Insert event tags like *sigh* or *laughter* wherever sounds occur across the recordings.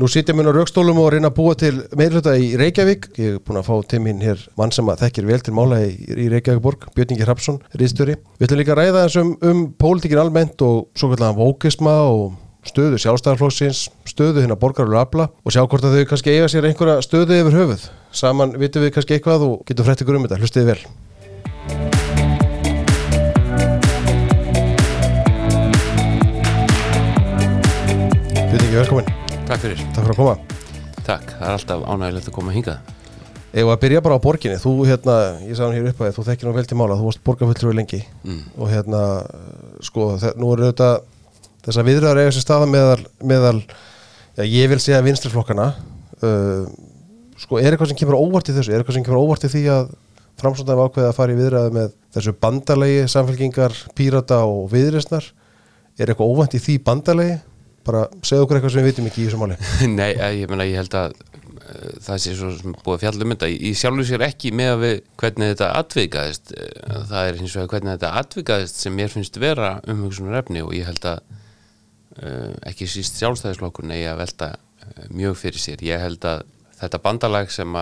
Nú sitjum við á raukstólum og reyna að búa til meirhluta í Reykjavík. Ég er búin að fá til mín hér mann sem þekkir vel til mála í, í Reykjavíkborg, Björn Ingi Hrapsson, riðstöri. Við ætlum líka að ræða þessum um, pólitíkin almennt og svo kallan vókisma og stöðu sjálfstæðarflóksins, stöðu hérna borgarlega afla og sjá hvort að þau kannski eiga sér einhverja stöðu yfir höfuð. Saman vitum við kannski eitthvað og getum frætt ykkur um þetta. Hlustiði vel. Björn Ingi, velkomin. Takk fyrir. Takk fyrir að koma. Takk, það er alltaf ánægilegt að koma hingað. Ef að byrja bara á borginni, þú hérna, ég sagði hann hér upp að þú þekkir nú vel til mála, þú varst borgarfulltrúi lengi Mm. og hérna, sko, nú eru þetta þessar viðröðar eiga sér staða meðal, meðal já, ég vil segja vinstriflokkana uh, sko, er eitthvað sem kemur óvart í þessu, er eitthvað sem kemur óvart í því að framsóndað ákveða að fara í viðröðu með þessu bandalegi, samfélkingar, pírata og viðröðsnar, er eitthvað óvænt í því bandalegi, bara segja okkur eitthvað sem við vitum ekki í þessu máli. *laughs* Nei, eh, ég meina, ég held að uh, það sé svo sem búið að fjalla um þetta. Í sjálfu sér ekki með að við hvernig þetta atvikaðist. Eh, Það er hins vegar hvernig þetta atvikaðist sem mér finnst vera umhugsunar efni og ég held að ekki síst sjálfstæðisflokkurinn eigi að velta mjög fyrir sér. Ég held að þetta bandalag sem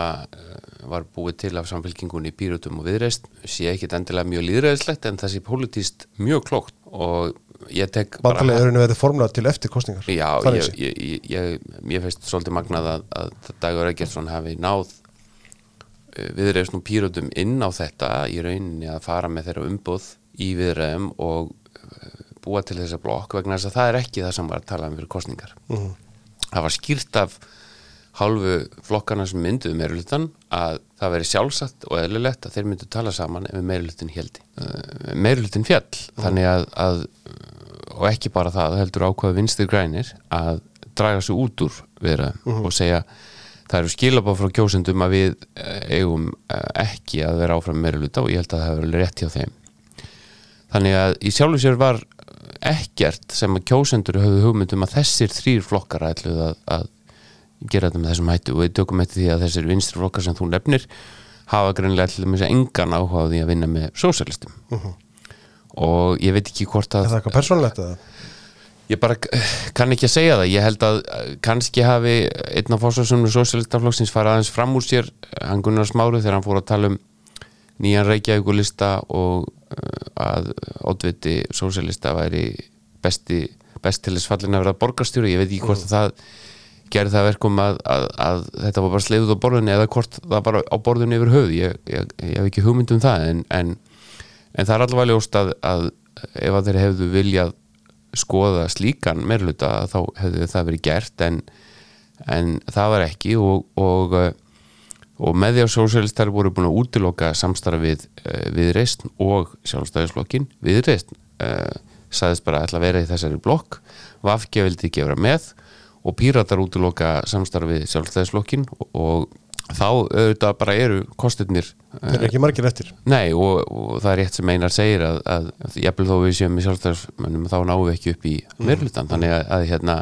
var búið til af samfélkingunni í Pírutum og Viðreist sé ekki endilega mjög líðræðislegt en það sé pólitíst mjög klókt og ég tek bara- Bandalegi er verið formlega til eftir kostningar. Já, ég, ég, ég, ég, finnst svolítið magnað að, að Dagur Eggertsson hafi náð uh, viðreifsnum pýröldum inn á þetta í rauninni að fara með þeirra umboð í viðreifum og uh, búa til þessa blokk vegna þess að það er ekki það sem var að tala um fyrir kostningar. Mhm. Það var skýrt af hálfu flokkana sem mynduðu meirulutan að það veri sjálfsagt og eðlilegt að þeir myndu tala saman ef meirulutin heldi. Uh, meirulutin fjall, þannig að, að og ekki bara það, heldur ákvaða vinstir grænir að draga sig út úr viðra og segja það eru skilabá frá kjósendum að við eh, eigum eh, ekki að vera áfram meira luta og ég held að það hefur rétt hjá þeim. Þannig að í sjálfu sér var ekkert sem að kjósendur höfðu hugmyndum að þessir þrýr flokkar ætluð að, að gera þetta með þessum hættu og við tökum eftir því að þessir vinstri flokkar sem þú nefnir hafa greinlega til þess að engan áhuga á því að vinna með sósalistum og ég veit ekki hvort að Er það eitthvað persónlegt eða? Ég bara eh, kann ekki að segja það. Ég held að eh, kannski hafi einn af fórsvarsunum sósíalistaflokksins farið aðeins fram úr sér, eh, hann Gunnar Smári, þegar hann fór að tala um nýjan Reykjavíkulista og uh, að oddviti sósíalista væri besti, best til þess fallin að vera borgarstjóri. Ég veit ekki hvort að það gerði það verkum að, að, að þetta var bara sleiðuð á borðinu eða hvort það bara á borðinu yfir höfð. Ég, ég, ég hef ekki hugmynd um það en, en, en það er allavega ljóst að, að ef að þeir hefðu viljað skoða slíkan meirluta þá hefði það verið gert en, en það var ekki. Og, og, eh, og með því að sósjálistar voru búin að útiloka samstarf við, við reist og sjálfstæðisflokkin við reist uh, sagðist bara að ætla að vera í þessari blokk. Vafge vildi ekki vera með og píratar útiloka samstarf við sjálfstæðisflokkin og, þá auðvitað bara eru kostirnir Það er ekki margir eftir. Nei og, og það er rétt sem Einar segir að, að, að jafnvel þó við séum með sjálfstæðarsmönnum þá náum við ekki upp í meirlutan þannig að, að hérna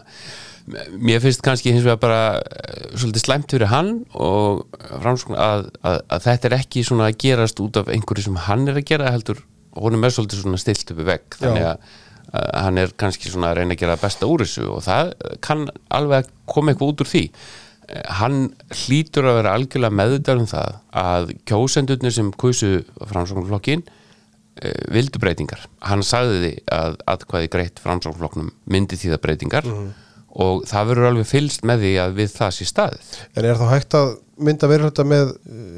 mér finnst kannski hins vegar bara eh, svolítið slæmt fyrir hann og framskon að, að, að þetta er ekki svona að gerast út af einhverju sem hann er að gera heldur, honum er svolítið svona stilt uppi vegg. Þannig að hann er kannski svona að reyna að gera besta úr þessu og það kann alveg koma eitthvað út úr því Eh, hann hlýtur að vera algjörlega meðvitað um það að kjósendurnir sem kusu framsóknarflokkin e, vildu breytingar. Hann sagði því að atkvæði greitt framsóknarflokknum myndi því það breytingar og það verður alveg fylst með því að við það sé staðið. En er þá hægt að mynda meirhluta með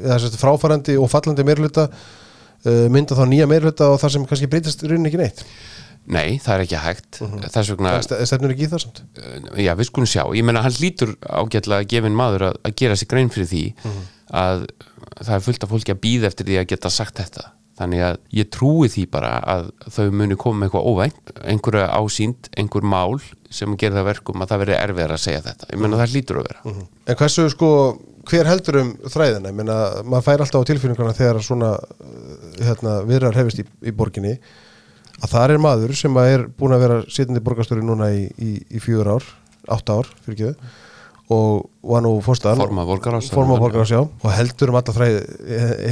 sérst, fráfarandi og fallandi meirhluta uh, mynda þá nýja meirhluta og það sem kannski breytist í rauninni ekki neitt? Nei, það er ekki hægt. Þess vegna, Það ste- stefnur ekki í það samt? já, við skulum sjá. Ég meina, hann lítur ágætlega gefin maður að, að gera sig grein fyrir því að það er fullt af fólki að býða eftir því að geta sagt þetta. Þannig að ég trúi því bara að þau muni koma með eitthvað óvænt, einhverja ásýnd, einhver mál sem gerir það verkum að það verði erfiðar að segja þetta. Ég meina, það lítur að vera. En hversu sko, hver heldur um þræðina? Ég meina, maður fær alltaf á tilfinninguna þegar svona uh, hérna, viðrar hefist í, í borginni að það er maður sem er búin að vera sitjandi borgarstjóri núna í, í, í fjögur ár, átta ár, fyrir ekki og var nú fórstaðan Formaður borgarráðs. forma borgarás, já, og heldur um alla þræði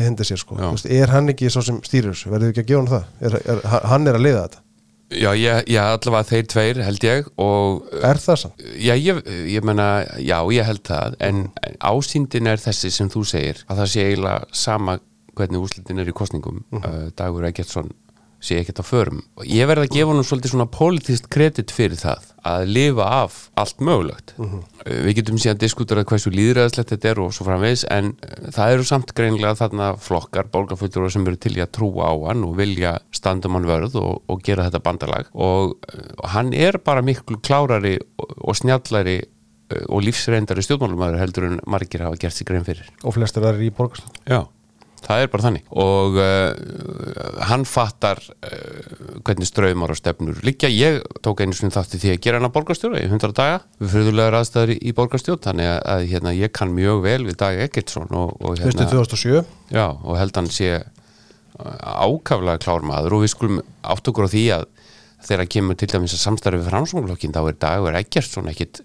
hendi sér sko, veist, er hann ekki svo sem þessu, verður ekki að gefa hann það? Er, er, hann er að leiða þetta? Já, ég, já, allavega þeir tveir held ég og Er það samt? Já, ég, ég meina, já, ég held það en ásýndin er þessi sem þú segir að það sé eiginlega sama hvernig úslitin er í kostningum uh, Dagur Eggertsson sé ekkert á förum. Og ég verð að gefa hann svolítið svona politist kredit fyrir það að lifa af allt mögulegt. Uh, við getum síðan diskuterað hversu líðræðislegt þetta er og svo framvegis en uh, það eru samt greinlega þarna flokkar, bólgafullur sem eru til í að trúa á hann og vilja standa um hann vörð og, og gera þetta bandalag. Og uh, hann er bara miklu klárari og, og snjallari og lífsreindari stjórnmálumæður heldur en margir hafa gert sig grein fyrir. Og flestir aðrir í borgarstund Já, það er bara þannig. Og uh, hann fattar uh, hvernig ströymar og stefnur liggja. Ég tók einu svona þátti því að gera hann að borgarstjóra í 100 daga við fyrirlegar aðstæður í, borgarstjórn. Þannig að, að hérna, ég kann mjög vel við Dag Eggertsson hérna, 2007 já, og held hann sé uh, ákaflega klár maður. Og við skulum átt okkur á því að þegar kemur til dæmis að samstarfi við framsóknarflokkin þá er Dagur Eggertsson ekkit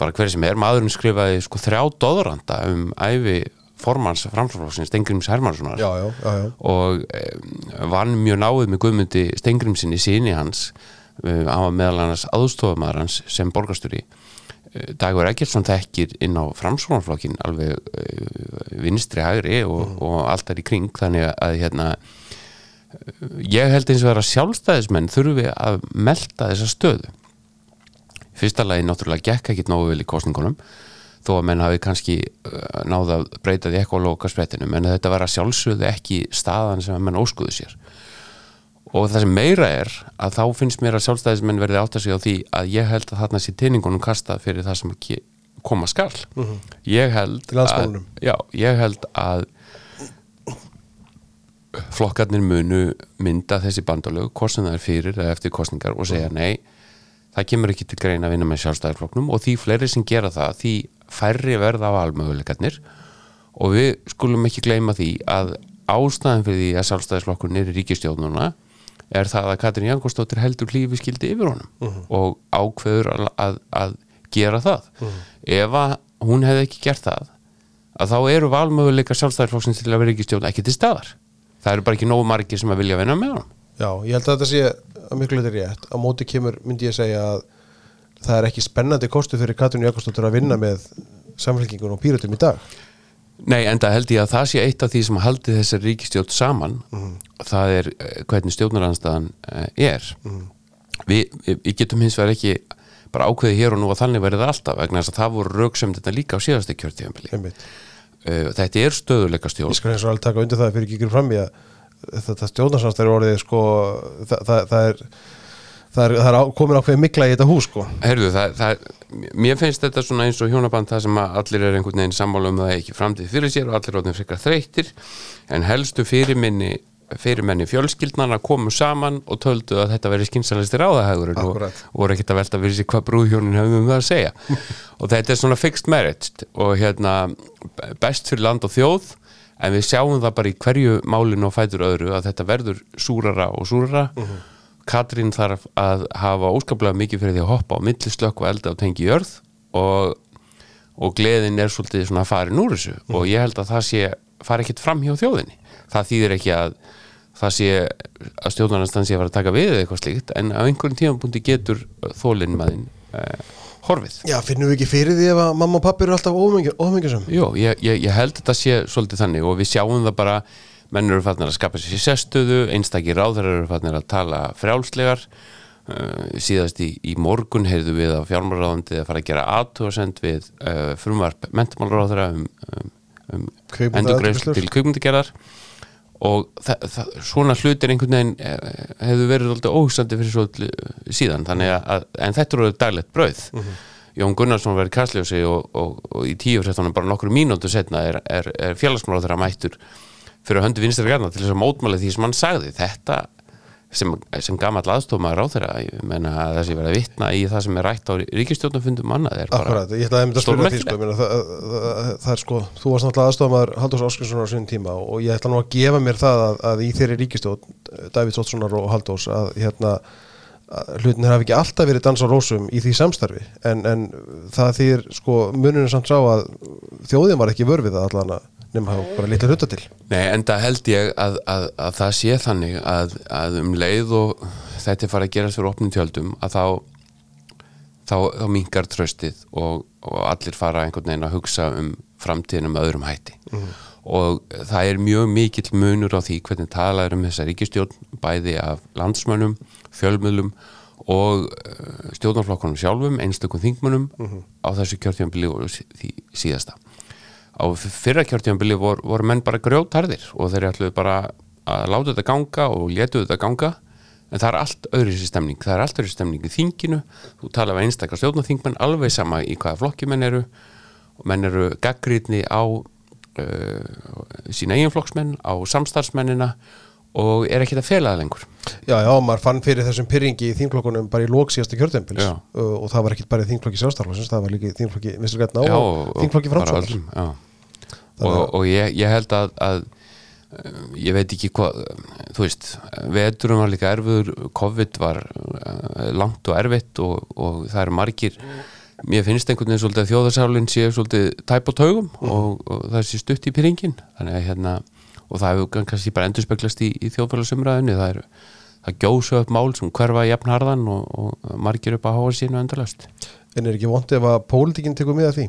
bara hver sem er, maðurinn skrifaði sko þrjá dóðranda um æfi formans framsóknarflokksins Stengrims Hermanssonar Já, já, já, og um, vann mjög náið með Guðmundi Stengrimsinni síni hans uh, hann var meðal annars aðstofamæður hans sem borgarstjóri. Uh, Dagur Eggertsson þekkir inn á framsvonarflokkin alveg vinstri hægri og, og allt er í kring þannig að hérna ég held eins og vera sjálfstæðismenn þurfi að melda þessa stöðu. Fyrsta lagi náttúrulega gekk ekki nógu vel í kostningunum þó að menn hafi kannski uh, náða að breyta því eitthvað á lokasprettinum en þetta var að sjálfsögðu ekki staðan sem að menn óskuðu sér. Og það sem meira er að þá finnst mér að sjálfstæðismenn verði átt að sig á því að ég held að þarna sé teiningunum kastað fyrir það sem ekki koma skal. Ég held Í landsmálunum. að, já, ég held að flokkarnir munu mynda þessi bandalög er fyrir eða eftir kostningar og segja nei, það kemur ekki til greina að vinna með sjálfstæðarflokknum og því fleiri sem gera það, því færri verða á almöguleikarnir og við skulum ekki gleyma því að ástæðan fyrir því að sjálfstæðisflokkurinn er í ríkistjóðnuna er það að Katrin Jankostóttir heldur lífi skildi yfir honum og ákveður að, að, að gera það. Ef að hún hefði ekki gert það að þá eru valmöguleika sjálfstæðisflokksins til að vera ríkistjórn ekki til staðar. Það eru bara ekki nógu margir sem að vilja vinna með honum. Já, ég held að þetta sé að miklu þetta rétt. Á móti kemur, myndi ég segja að það er ekki spennandi kostu fyrir Katrín Jakobsdóttur að vinna með samfélkingun og pýratum í dag? Nei, enda held ég að það sé eitt af því sem haldi þessar ríkistjórn saman. Það er eh, hvernig stjórnaranstæðan er. Vi, við, við getum hins vegar ekki bara ákveði hér og nú að þannig verið alltaf vegna þess að það voru rauksem þetta líka á síðastu kjörtíðanbili einmitt. uh, Þetta er stöðuleika Ég stjórn skal eins og alveg taka undir það fyrir ekki ykkur fram í að þetta stjórnarsamstæður orðið sko, það, það, það er það er, er á, komin ákveðið mikla í þetta hús sko. Herðu, það, það, mér finnst þetta svona eins og hjónaband það sem að allir er einhvern veginn sammála um að það ekki framtíð fyrir sér og allir ráðum frekar þreyttir. En helstu fyrirminni fyrirmenni fjölskyldnarna komu saman og töldu að þetta veri skynsalistir ráðahægur og voru ekkert að velta fyrir sig hvað brúðhjónin hefum um það að segja. *laughs* Og þetta er svona fixed marriage og hérna best fyrir land og þjóð en við sjáum það bara í hverju málinu og fætur öðru að þetta verður súrara og súrara Katrín þarf að hafa óskaplega mikið fyrir því að hoppa á milli slökk og elda og tengi jörð og, og gleðin er svolítið svona farin úr þessu. Og ég held að það sé fari ekkert fram hjá þjóðinni. Það þýðir ekki að það sé að stjórnarnastan sé að fara að taka við eða eitthvað slíkt en á einhverjum tímapunkti getur þólinn maðinn uh, horfið. Já, finnum við ekki fyrir því ef að mamma og pappi eru alltaf ómengjusum Jó, ég, ég, ég held að þetta sé svolítið þannig og við sjáum það bara menn eru fannir að skapa sér sérstöðu einstakir ráðar eru fannir að tala frjálslegar. Uh, síðast í, í morgun heyrðu við að fjármálaráðandi að fara að gera aðtúasend við uh, frumvarp mentamálráðara um, um, um endurgreifslu til kvikmyndagerðar. Og svona hlutir einhvern veginn eh, hefðu verið alltaf óhugsandi fyrir svo síðan. Þannig að, en þetta eru daglegt brauð. Jón Gunnarsson verið kastljósi og, og, og í tíu fréttunum bara nokkru mínútu setna er, er, er félagsmála þeirra mættur fyrir að höndu vinstri græna til þess að mótmála því sem hann sagði þetta sem, sem gamall aðstofmaður á þeirra ég menna að þessi verið að vitna í það sem er rætt á ríkistjórnarfundum annað er bara að að stórmerkilegt. sko, það, það, það er sko, þú varst náttúrulega aðstofamaður Halldórs Áskinssonar á sinni tíma og ég ætla nú að gefa mér það að, að í þeirri ríkistjórn Davíð Tótssonar og Halldórs að hérna að hlutin hafi ekki alltaf verið dans á rósum í því samstarfi en, en það þýr sko muninu samt sá að þjóðin var ekki vörfið það allan nema bara litla hluta til. Nei, en það held ég að, að, að það sé þannig að, að um leið og þetta farið að gerast fyrir opnum tjöldum að þá þá, þá minkar tröstið og, og allir fara einhvern veginn að hugsa um framtíðin um öðrum hætti. Og það er mjög mikill munur á því hvernig talað er um þessa ríkistjórn bæði af landsmönnum, fjölmiðlum og uh, stjórnarflokkunum sjálfum, einstökum þingmönnum á þessu kjörtjánbili og því síðasta á fyrra kjörtjánbili vor, voru menn bara grjótarðir og þeir ætluðu bara að láta þetta ganga og létu þetta ganga. En það er allt öðru sér stemning. Það er allt öðru stemning í þinginu. Þú tala af einstakar stjórnarþingmenn alveg sama í hvaða flokki menn eru. Og menn eru gaggrítni á uh, sína eiginflokksmenn á samstarfsmennina og er ekki að fela það lengur? Já, já, maður fann fyrir þessum pyrringi í þingflokkunum bara í lók síðasta kjörtempils Já. og, það var ekki bara í þingflokki sjálfstaflokksins, það var líka í þingflokki Vinstri Grætna Já, og þingflokki bara framsóknar. og, og ég, ég held að, að uh, ég veit ekki hvað þú veist, veturum var líka erfiður COVID var uh, langt og erfitt og, og það eru margir mér finnst einhvern veginn svolítið að þjóðarsálinn sé svolítið tæp á taugum og, og það sé stutt í pyrringin þannig að hérna og það hefur kannski bara endurspeglast í, í þjóðfélagsumræðinu það það gjósa upp mál sem hverfa jafnharðan og, og margir upp að háa sínu endalast En er ekki vondið ef að pólitíkinn tekur með að því?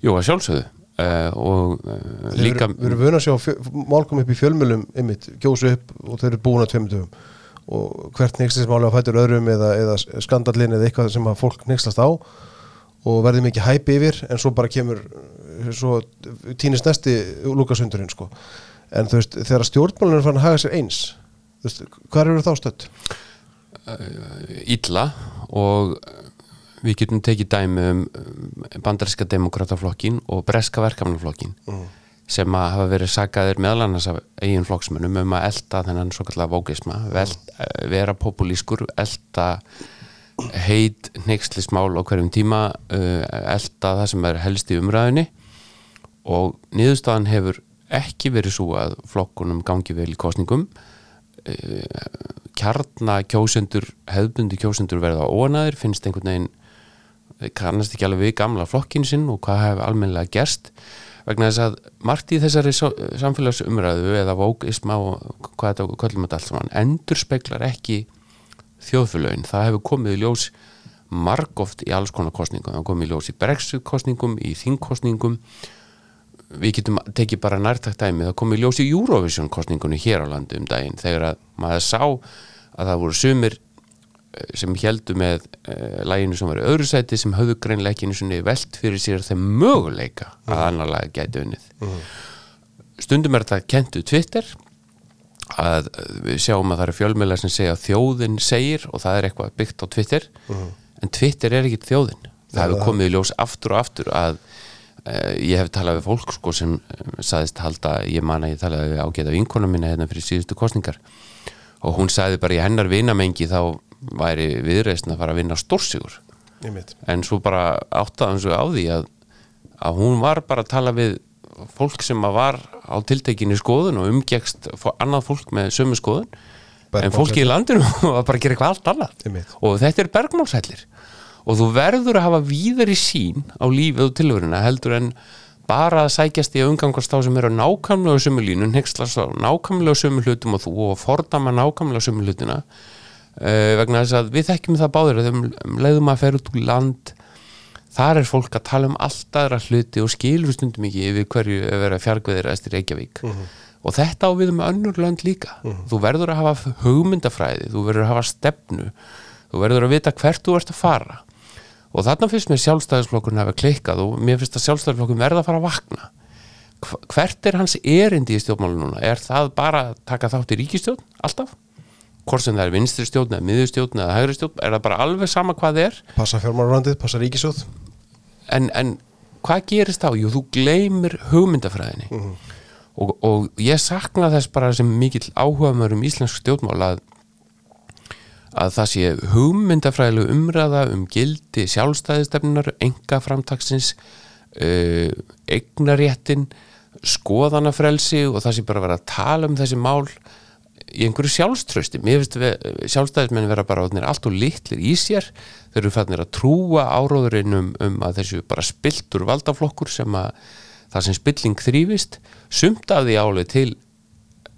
Jú, að sjálfsögðu uh, og uh, líka Við erum vöna að sjá fjö, mál kom upp í fjölmjölum ymmit, gjósu upp og þau eru búin að tveimur dögum og hvert neykslismáli á fætur öðrum eða, eða skandallin eða eitthvað sem að fólk neykslast á og verði mikið hæpi yfir en svo bara kemur svo týnist næsti lúkasundurinn sko. En þú veist, þegar stjórnmálinn er fann að haga sér eins veist, hvað eru þá stödd? illa og við getum tekið dæmi um um bandaríska demokrataflokkin og breska verkefnaflokkin sem að hafa verið sagaðir meðal annars af eigin flokksmönnum um að elda þennan svo kallar vókisma vera populískur, elda heit neykslismál á hverjum tíma uh, elda það sem er helst í umræðinni og niðurstaðan hefur ekki verið svo að flokkunum gangi vel í kostningum kjarna kjósendur hefðbundi kjósendur verða óanæðir finnst einhvern veginn þeir kannast ekki alveg við gamla flokkin sinn og hvað hefur almennilega gerst. Vegna þess að margt í þessari samfélagsumræðu eða vókisma og hvað þetta köllum þetta allt saman endur speklar ekki þjóðfélögin, það hefur komið í ljós margóft í alls konar kostningum það hefur komið í ljós í brexit kostningum í þingkostningum við getum tekið bara nærtakt dæmi. Það kom í ljós í Eurovision kostningunni hér á landi um daginn þegar að maður sá að það voru sumir eh, sem heldu með uh, læginu sem var öðru sæti sem höfðu sinni velt fyrir sér þeim möguleika að annar lag gæti unnið. Stundum er þetta kentu Twitter að við sjáum að það eru fjölmjöla sem segja að þjóðin segir og það er eitthvað byggt á Twitter. En Twitter er ekki þjóðin. Það hefur komið í ljós aftur og aftur að ég hef talað við fólk sko sem uh, saðist halda, ég man að ég talaði við ágæta vinkona minna hérna fyrir síðustu kostningar og hún sagði bara í hennar vinamengi þá væri viðreisn að fara að vinna stórsigur. En svo bara áttaðan svo á því að, að hún var bara að tala við fólk sem að var á tiltekinni skoðun og umgekst fó- annað fólk með sömu skoðun. En fólki í landinu *laughs* var bara að gera eitthvað allt annað. Og þetta er bergmálsællir og þú verður að hafa víðari sín á lífið og tilveruna heldur en bara að sækjast í að umgangast þá sem eru nákvæmlega sömu línu, nexlast á nákvæmlega sömu hlutum og þú og fordama nákvæmlega sömu hlutina. Uh, vegna þess að við þekkjum það báður að um, um leiðum að fer út úr land þar er fólk að tala um allt aðra hluti og skilur stundum ekki yfir hverju að vera fjarkveðir eftir Reykjavík. Og þetta á við um önnur lönd líka. Þú verður að hafa hugmyndafræði þú verður að hafa stefnu þú verður að vita hvert þú ert að fara og þarna finnst mér sjálfstæðisflokkurinn hafa klikkað og mér finnst að sjálfstæðisflokkurinn verða að fara að vakna hvert er hans erindi í stjórnmálu núna? Er það bara að taka þátt í ríkistjórn alltaf? Hvort sem það er vinstri stjórn eða miðurstjórn eða hægri stjórn, er það bara alveg sama hvað það er? Passa fjármálarandið, passa ríkisjóð en, en hvað gerist þá? Jú, þú gleymir hugmyndafræðinni og, og ég sakna þess bara sem mikill áhuga um íslensk stjórnmál að, að það sé hugmyndafræðileg umræða um gildi sjálfstæðistefnunar, enga framtaksins uh, eignaréttin skoðanafrelsi og það sé bara vera að tala um þessi mál í einhverju sjálfströsti mér finnst sjálfstæðismenn vera bara allt og litlir í sér. Þeir eru fannir að trúa áróðurinn um, um að þessu bara spiltur valdaflokkur sem að þar sem spilling þrýfist sumt af því álið til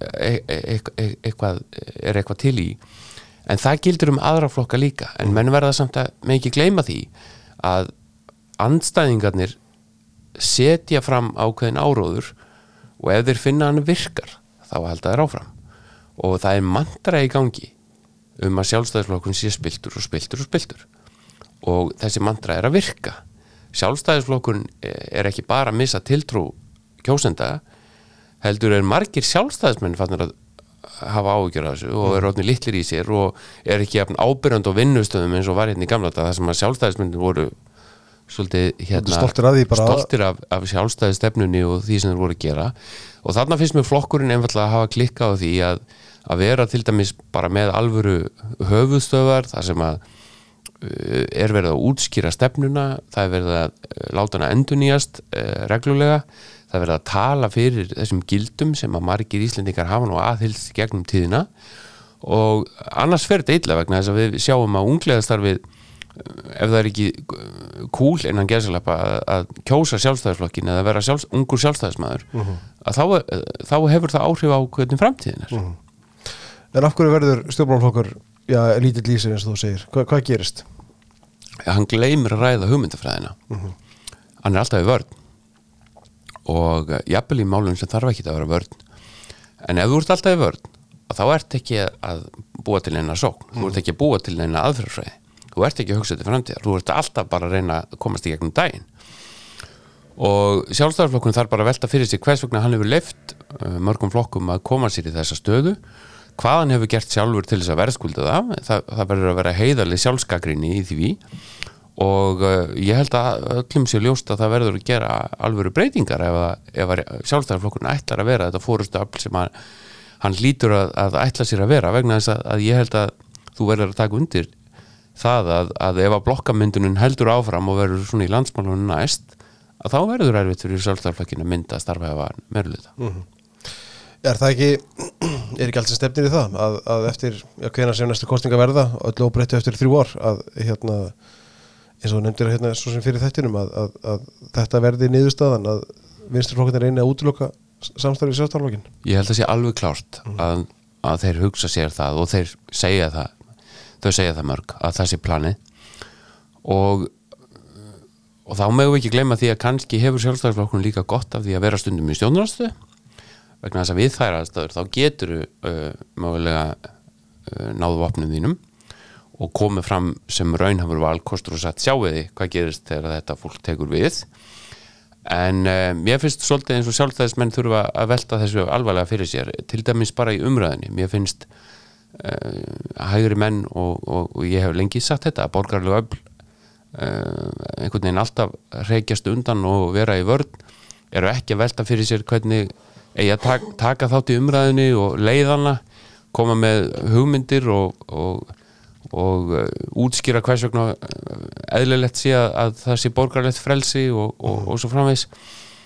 e e e e eitthvað, er eitthvað til í en það gildir um aðra flokka líka en menn verða samt að með ekki gleyma því að andstæðingarnir setja fram ákveðin áróður og ef þeir finna hann virkar þá halda þeir áfram. Og það er mantra í gangi um að sjálfstæðisflokkun sé spiltur og spiltur og spiltur og þessi mantra er að virka. Sjálfstæðisflokkun er ekki bara að missa tiltrú kjósenda heldur er margir sjálfstæðismenn fannir að hafa áhugjur af þessu og er rótni litlir í sér og er ekki ábyrjand og vinnustöðum eins og var hérna í gamla þetta það sem að sjálfstæðismenn voru svolítið hérna, Stoltir af stoltir af, af sjálfstæði stefnunni og því sem þeir voru að gera. Og þarna finnst mér flokkurinn einfallega að hafa klikkað á því að, að vera til dæmis bara með alvöru höfuðstöðar þar sem að uh, er verið að útskýra stefnuna það er verið að uh, láta hana endurnýjast uh, reglulega það er verið að tala fyrir þessum gildum sem að margir Íslendingar hafa nú aðhylst gegnum tíðina. Og annars fer þetta illa vegna þess að við sjáum að ungleðastarfið ef það er ekki cool innan gerðsalapa að, að kjósa sjálfstæðisflokkin eða vera sjálfs, ungur sjálfstæðismæður að þá, þá hefur það áhrif á hvernig framtíðin er. En af hverju verður stjórnmálflokkur já, lítill lýsir eins og þú segir? Hva, hvað gerist? hann gleymir að ræða hugmyndafræðina. Hann er alltaf í vörn og eh, jafnvel í málum sem þarf ekki að vera vörn. En ef þú ert alltaf í vörn þá ert ekki að búa til eina sókn. Þú ert ekki að búa til eina aðferðfræði þú ert ekki að hugsa til framtíðar. Þú ert alltaf bara að reyna að komast í gegnum daginn. Og sjálfstæðarflokkun þarf bara að velta fyrir sig hvers vegna hann hefur leift uh, mörgum flokkum að koma sér í þessa stöðu. Hvað hann hefur gert sjálfur til þess að verðskulda það? Það, það verður að vera heiðarlega sjálfskagrinni í því og uh, ég held að öllum sé ljóst að það verður að gera alvöru breytingar ef, að, ef að sjálfstæðarflokkun ætlar að vera þetta fórustu afl sem að, hann lítur að, að ætla sér að vera vegna þess að, að ég held að þú verður að taka undir það að, að ef að blokkamyndunum heldur áfram og verður svona í landsmálunum næst að þá verður erfitt fyrir sjálfstæðarflokkinu að mynda að starfa hefa meðluta Er það ekki, er ekki allt sem stefnir í það að, að eftir, já, hvena sem næstu kostninga verða öll óbreyttu eftir þrjú ár að hérna, eins og nefndir hérna svo sem fyrir þettinum að, að, að þetta verði niðurstaðan að vinsturflokkarnir reyni að útloka samstarfið sjálfstæðarflokkin ég held að sé alveg klárt að, að þeir hugsa sér það og þeir segja það þau segja það mörg að það sé plani og og þá megum við ekki gleyma því að kannski hefur sjálfstæðarflokkun líka gott af því að vera stundum í stjórnarastöðu vegna þess að við þær aðstöður þá getur uh, mögulega uh, náðu vopnum þínum og komið fram sem raunhafur valkostur og sagt sjáu því hvað gerist þegar þetta fólk tekur við? En uh, mér finnst svolítið eins og sjálfstæðismenn þurfa að velta þessu alvarlega fyrir sér til dæmis bara í umræðinni mér finnst uh, hægri menn og, og, og ég hef lengi sagt þetta að borgarlega öfl uh, einhvern veginn alltaf reykjast undan og vera í vörn eru ekki að velta fyrir sér hvernig eigi að taka, taka þátt í umræðinni og leiðana koma með hugmyndir og, og, og uh, útskýra hvers vegna uh, eðlilegt sé að, að það sé borgarlegt frelsi og, og, og svo framvegs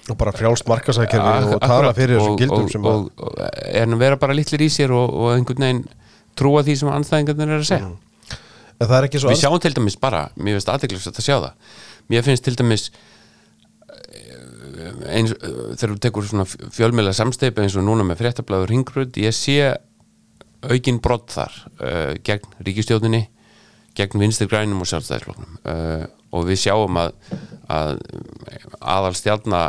og bara frjálst markasækjörfi og tala fyrir þessum gildum sem að og en vera bara litlir í sér og, og einhvern veginn trúa því sem anstæðingarnir er að segja. Það er við sjáum til dæmis bara, mér finnst aðeinslega að sjá það. Mér finnst til dæmis eh, eins, eh, þegar þú tekur svona fjölmjöla samsteipi eins og núna með fréttablaður ringröð, ég sé aukin brott þar uh, gegn ríkistjóðinni gegn vinstri grænum og sjálfstæðisfloknum uh, og við sjáum að, að aðal stjálna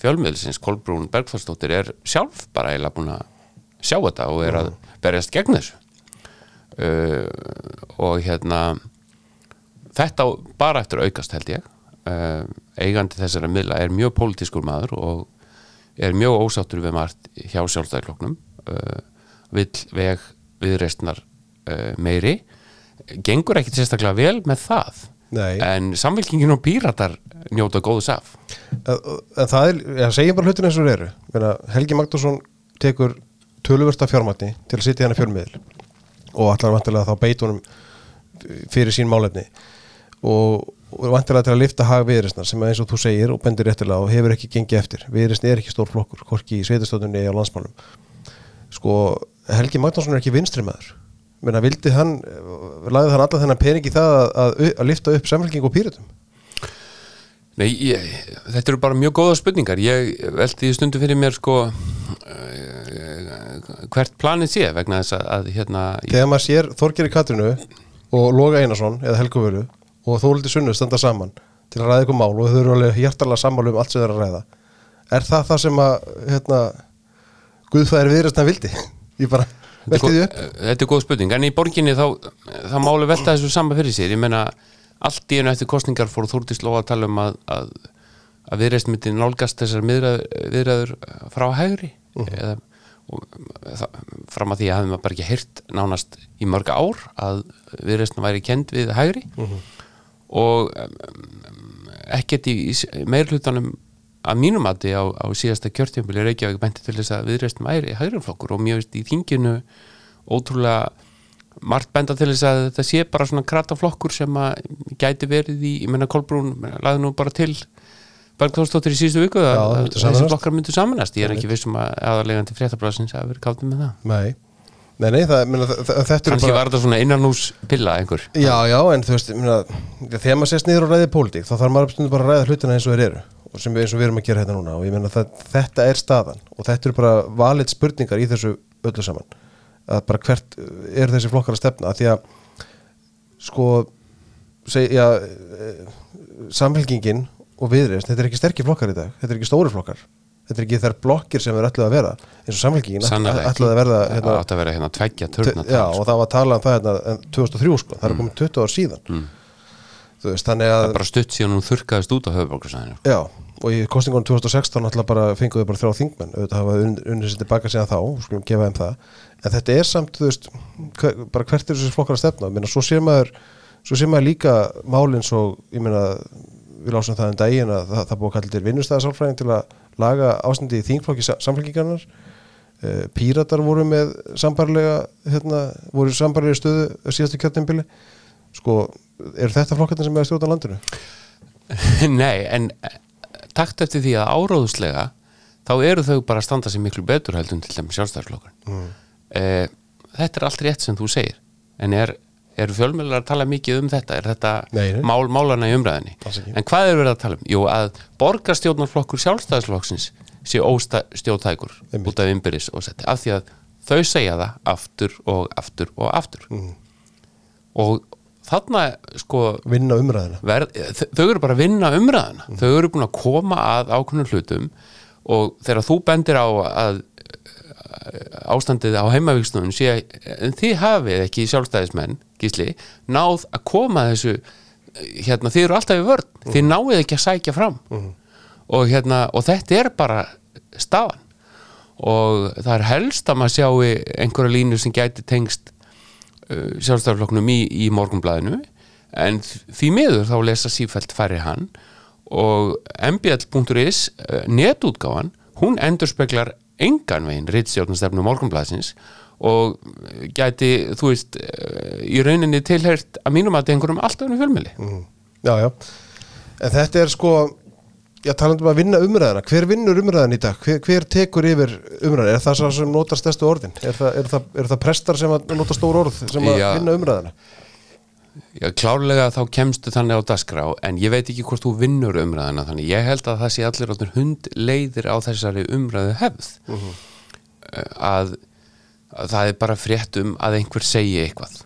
fjölmiðlisins Kolbrún Bergþórsdóttir er sjálf bara eiginlega búin að sjá þetta og er að berjast gegn þessu. Uh, og hérna þetta bara eftir aukast held ég. Uh, eigandi þessara miðla er mjög pólitískur maður og er mjög ósáttur við margt hjá sjálfstæðarkloknum uh, vill veg viðreistnar uh, meiri gengur ekkit sérstaklega vel með það. Nei. en samvilkingin og píratar njóta góðs af. Það er, ég segjum bara hlutin eins og þeir eru. Helgi Magnússon tekur töluvörsta fjármagni til að sitja hérna fjármiðil og allar vantilega þá beit honum fyrir sín málefni. Og, og vantilega til að lifta hag viðrisnar sem eins og þú segir og bendir réttilega og hefur ekki gengið eftir. Viðrisn er ekki stór flokkur, hvorki í sveitastöðunni eða landsmálum sko Helgi Magnússon er ekki vinstri maður. Menna vildi hann, lagði hann alla þennan pening í það að, að, að lifta upp samfélking og pýratum Nei, ég, þetta eru bara mjög góða spurningar. Ég velti í stundu fyrir mér sko uh, hvert planið sé vegna þess að, að hérna, ég, þegar maður sér Þorgeri Katrinu og Loga Einarsson eða Helgu Völu og Þóldi Sunnu standa saman til að ræða ykkur mál og þau eru alveg hjartalega sammálu um allt sem þau eru að ræða er það það sem að hérna, Guðfæðir viðræstna vildi ég bara velti því upp. þetta er góð spurning. En í borginni þá, þá máli velta þessu sama fyrir sér. Ég meina allt í einu eftir kostningar fór Þúrdís Lóa að tala um að, að, að viðreist myndi nálgast þessar viðræður, frá hægri. Eða og það, fram að því að hafði maður bara ekki heyrt nánast í mörg ár að viðreistna væri kend við hægri. Og um, ekkert í, í meirhlutanum að mínum mati á, á síðasta kjörtjömbili Reykjavík benti til þess að viðreistn væri hægriflokkur og mjög veist í þinginu ótrúlega margt benda til þess að þetta sé bara svona krataflokkur sem að gæti verið í, ég menna Kolbrún laði nú bara til Bergþórsdóttir í síðustu viku Já, að þessi flokkar myndu samanast ég er ekki vissum að aðalegandi fréttablasins að vera káttið með það. Nei, nei, nei það, minna, þetta eru kannski bara var þetta svona innanús pilla einhver. Já, já, en þú veist, minna, þegar maður sést niður og ræðið pólitík, þá þarf maður bara að ræða hlutina eins og þeir eru og sem eins og við erum að gera hérna núna og ég meina að þetta er staðan og þetta eru bara valið spurningar í þessu öllu saman. Að bara hvert er þessi flokkar að stefna? Að því að sko seg, já, eh, samfélkingin og viðreist, þetta er ekki sterkir flokkar í dag þetta er ekki stóri flokkar. Þetta er ekki þær blokkir sem er ætluð að vera eins og samfélkingin ætluð að verða það hérna, að vera hérna tveggja törna Já, og það var talað um það hérna, en 2003 sko, það er komið 20 ár síðan. Þú veist, að bara stutt síðan hún þurrkaðist út á höfuborgarsæðinu já, og í kostingunum 2016 náttúrulega bara fenguðu bara þrjá þingmenn. Auðvitað hafa unn- unnið sér tilbaka síðan þá og skulum gefa þeim það, en þetta er samt þú veist, hver, bara hvert er þessi flokkar að stefna? Minna, svo sér maður svo sér maður líka málinn svo ég meina, við lásum það um daginn að það, það búið að kalla til vinnustæðasálfræðing til að laga ástandi í þingflokki samfélkingarnar uh, Píratar voru með sambarlega hérna, voru sambarlega stöðu síðastu kjörnembili sko, eru þetta flokkarnir sem er að stjórna landinu? *laughs* Nei, en eh, takt eftir því að áróðuslega þá eru þau bara að standa sig miklu betur heldur en til þeim sjálfstæðarflokkar mm. Þetta er allt rétt sem þú segir en er, eru fjölmjölar að tala mikið um þetta er þetta Nei, nei. mál málana í umræðinni en hvað er verið að tala um? Jú, að borgarstjórnarflokkur sjálfstæðarflokksins sé óstjórntækur út af ymbiris og setti af því að þau segja það aftur og aftur og aftur Mm. og þarna sko vinna umræðina verð, þau eru bara að vinna umræðina þau eru búin að koma að ákveðnum hlutum og þegar þú bendir á að uh, ástandið á heimavíkstunum sé en þið hafið ekki sjálfstæðismenn gísli, náð að koma þessu hérna, þið eru alltaf í vörn. Þið náið ekki að sækja fram. Og hérna, og þetta er bara staðan. Og það er helst að maður sjái einhverja línu sem gæti tengst sjálfstæðarflokknum í, í morgunblæðinu en því miður þá lesa sífælt færri hann og mbl.is uh, netútgáfan, hún endurspeglar engan veginn rittstjórnastefnu morgunblæðsins og gæti, þú veist, í rauninni tilhert að mínum að einhverjum alltaf ennum fjölmili Já, já, en þetta er sko Já, talandi um að vinna umræðina, hver vinnur umræðin í dag? Hver, hver tekur yfir umræðina? Er það sá sem notar stærstu orðin? Er það, er það, er það prestar sem að nota stór orð sem að Já. vinna umræðina? Já, klárlega þá kemstu þannig á dagskrá en ég veit ekki hvort þú vinnur umræðina þannig ég held að það sé allir hund leiðir á þessari umræðu hefð uh að, að það er bara frétt um að einhver segi eitthvað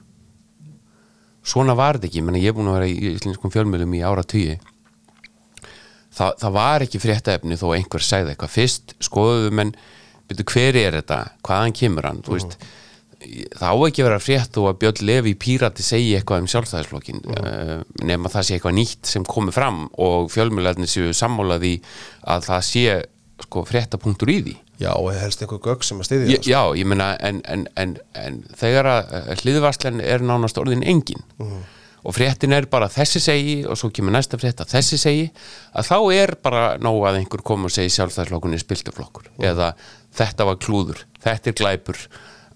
svona var þetta ekki, menn ég er búin að vera í íslenskum fjölmjölum í ára tugi Þa, það var ekki fréttaefni þó einhver segði eitthvað. Fyrst skoðuðu menn byrju hver er þetta, hvaðan kemur hann? Þú veist, það á ekki að vera frétt þó að Björn Levi Pírati segi eitthvað um sjálfstæðisflokkin uh, nema það sé eitthvað nýtt sem komi fram og fjölmjölarnir séu sammálaði að það sé sko fréttapunktur í því. Já, og helst einhver gögg sem að styðja Ég, já, ég meina en, en, en, en þegar að hliðvarslan er nánast orðin engin og fréttin er bara þessi segi og svo kemur næsta frétt að þessi segi að þá er bara nóg að einhver koma og segi sjálfstæðslokkunni spiltuflokkur eða þetta var klúður, þetta er glæpur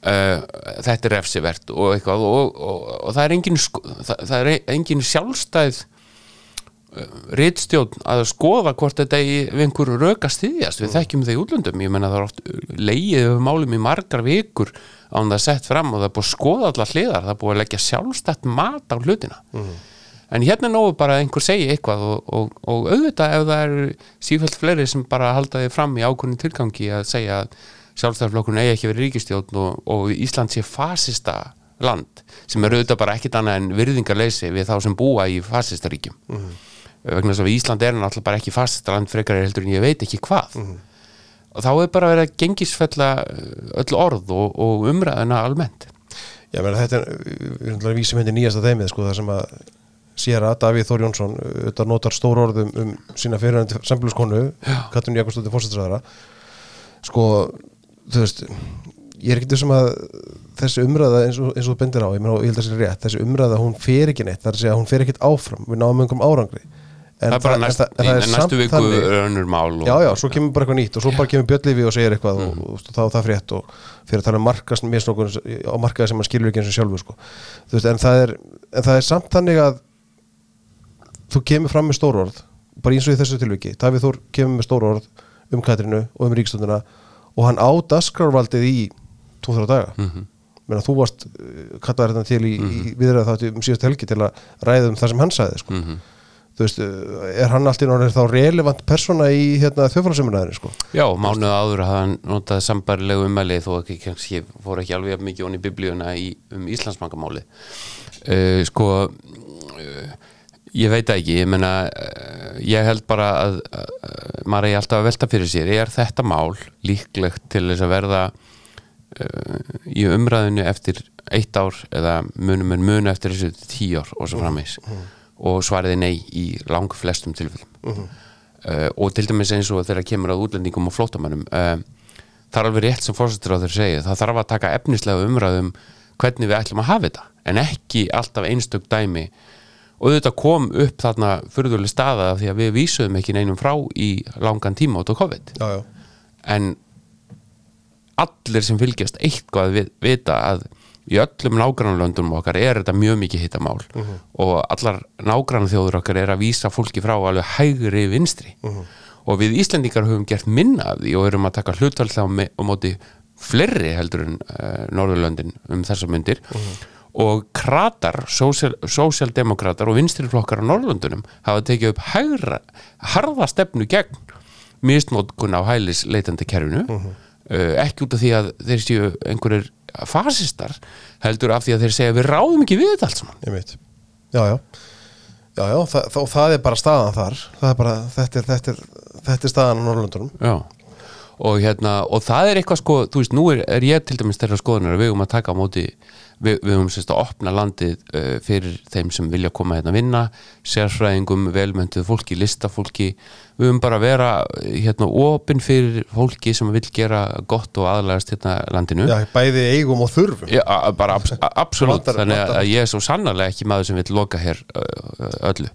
uh, þetta er refsivert og eitthvað. Og, og, og það er engin, sko- er engin sjálfstæð ritstjórn að skoða hvort þetta við einhverju röka styðjast. Við þekkjum það í útlöndum, ég menna það er oft leið yfir málum í margar vikur án það sett fram og það er búið að skoða allar hliðar. Það er búið að leggja sjálfstætt mat á hlutina. En hérna nógu bara einhver segi eitthvað og, og, og auðvitað ef það eru sífælt fleiri sem bara halda þið fram í ákvörnum tilgangi að segja að sjálfstæðarflokkurinn eigi ekki verið ríkistjórn og, og Ísland sé fasista land sem er auðvitað bara ekkit annað en virðingarleysi við þá sem búa í fasistaríkjum mm vegna þess að Ísland er náttúrulega bara ekki fasista land frekar er heldur en ég veit ekki hvað. Og þá er bara verið að gengisfella uh, öll orð og, og umræðuna almennt. Já, menn, þetta er, við erum að vísum hindi nýjasta þeimið, sko, það sem að sér að Davíð Þór Jónsson auðvitað notar stór orðum um sína fyrirhandi samfélagskonu, Katrin Jakobsdóttir fórstæðsræðara sko, þú veist ég er ekki þessum að þessi umræða eins og, eins og þú bendir á, ég, meina, ég held að það sé rétt þessi umræða, hún fer ekki neitt, það er að segja hún fer ekkit áfram, við náum einhverjum árangri það er bara næst, en það er næstu viku önnur mál og, Já, já, svo kemur bara eitthvað nýtt og svo bara kemur Björnlifi og segir eitthvað og, og, og þá er það frétt og fyrir að tala um markast misnokkur á markaði sem hann skilur ekki eins og sjálfur sko. Veist, en það er en það er samt þannig að þú kemur fram með stór orð bara eins og í þessu tilviki, Davíð Þór kemur með stór orð um Katrinu og um ríkstunduna og hann á dasgrárvaldið í 2-3 daga. Mm -hmm. Menna, þú varst uh, kallaði þetta til í, mm í viðræða þátti um síðast helgi til að ræða um það sem hann sagði sko. Þú veist, uh, er hann alltaf þá relevant persóna í hérna, þjófrásumræðinu sko. Já, mánuð áður hafði hann notað sambarilegu umæli þó ekki, kannski fór ekki alveg mikið onni í biblíuna í, um Íslandsbankamáli uh, sko uh, ég veit ekki ég meina, uh, ég held bara að maður eigi alltaf að velta fyrir sér er þetta mál líklegt til þess að verða í umræðinu eftir eitt ár eða munum en munu eftir þessu tíu ár og svo frammeins og svariði nei í lang flestum tilfellum uh, og til dæmis eins og þegar kemur að útlendingum og flótamannum uh, það er alveg rétt sem fórsættur á þeir segja það þarf að taka efnislega umræðum hvernig við ætlum að hafa þetta en ekki alltaf einstök dæmi. Og þetta kom upp þarna fyrðuleg staða því að við vísuðum ekki neinum frá í langan tíma út á COVID. Já, já, en allir sem fylgjast eitthvað við, vita að í öllum nágrannlöndunum okkar er þetta mjög mikið hittamál og allar nágrannþjóður okkar er að vísa fólki frá alveg hægri vinstri. Og við Íslendingar höfum gert minna af því og erum að taka hlutvallega á, me- á móti fleiri heldur en uh, Norðurlöndin um þessar myndir og kratar, sósíaldemokratar og vinstriflokkar á Norðurlöndunum hafa tekið upp hægra, harða stefnu gegn misnótkun á hælis leitandi kerfinu uh, ekki út af því að þeir séu einhverjir fasistar heldur af því að þeir segja við ráðum ekki við þetta allt saman. Ég veit. Já, já, já, já það, það, það er bara staðan þar. Er bara, þetta er, þetta er, þetta er staðan á Norrlöndunum Já. Og hérna, og það er eitthvað sko þú veist, nú er, er ég til dæmis þeirra skoðunar að við höfum að taka á móti við, við höfum sérst að opna landið uh, fyrir þeim sem vilja koma hérna að vinna sérfræðingum, velmöntuð fólki listafólki, við höfum bara að vera uh, hérna opinn fyrir fólki sem vil gera gott og aðlægast hérna landinu. Já, bæði eigum og þurfum. Já, bara abs absolutt. Vantar- þannig að ég er svo sannarlega ekki maður sem vil loka hér uh, öllu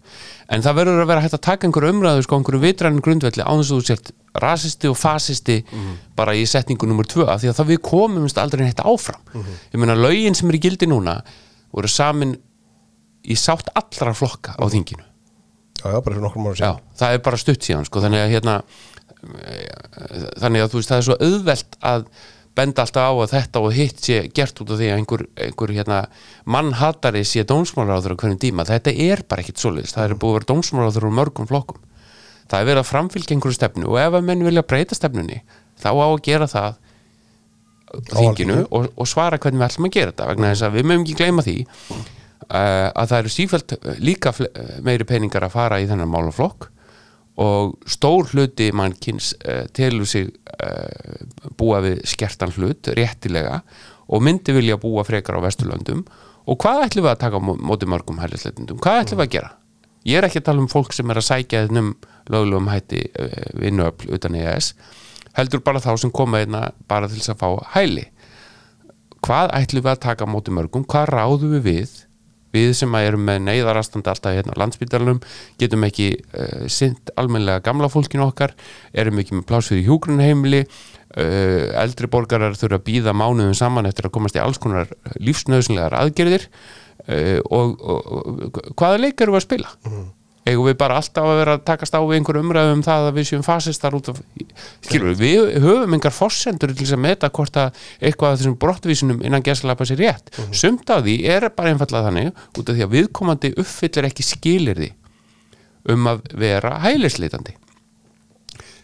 en það verður að vera hægt að taka einhverju umræðu sko einhverju vitrænu grundvelli á þess að þú sért rasisti og fasisti bara í setningu nummer tvö af því að það við komumst aldrei neitt áfram. Ég meina lögin sem er í gildi núna voru samin í sátt allra flokka á þinginu. Já, já, bara fyrir nokkur Já, síðan. Það er bara stutt síðan sko, þannig að hérna eh, þannig að þú veist það er svo auðvelt að benda alltaf á að þetta og hitt sé gert út af því að einhver, einhver hérna, mannhatari sé dómsmálaráður á hverjum tíma, þetta er bara ekkit svoleiðis, það er búið að vera dómsmálaráður úr mörgum flokkum. Það er verið að framfylgja einhverju stefnu og ef að menn vilja breyta stefnunni þá á að gera það þinginu og, og svara hvernig við ætlum að gera þetta. Vegna þess að við mögum ekki gleyma því uh, að það eru sífælt líka fle- eh, meiri peningar að fara í þennan málaflokk og stór hluti mannkins uh, telur sig uh, búa við skertan hlut réttilega og myndi vilja búa frekar á Vesturlöndum. Og hvað ætlum við að taka á mó- móti mörgum hælisleitundum, hvað ætlum við að gera? Ég er ekki að tala um fólk sem er að sækja þennum löglegum hætti uh, vinnuöfl utan ES heldur bara þá sem koma einna bara til þess að fá hæli. Hvað ætlum við að taka á móti mörgum, hvað ráðum við við við sem að erum með neyðarastand alltaf hérna á landsbytarnum getum ekki uh, sint almennlega gamla fólkinu okkar erum ekki með pláss fyrir hjúgrunheimili uh, eldri borgarar þurfa að býða mánuðum saman eftir að komast í alls konar lífsnöðsynlegar aðgerðir uh, og, og, og hvaða leik eru við að spila eigum við bara alltaf að vera að takast á við einhver umræðu um það að við séum fasistar út af skilur við, við höfum engar fossendur til þess að meta hvort að eitthvað af þessum brottvísunum innan gesalapa sér rétt. Sumt af því er bara einfallega þannig út af því að viðkomandi uppfyllir ekki skilirði um að vera hælisleitandi.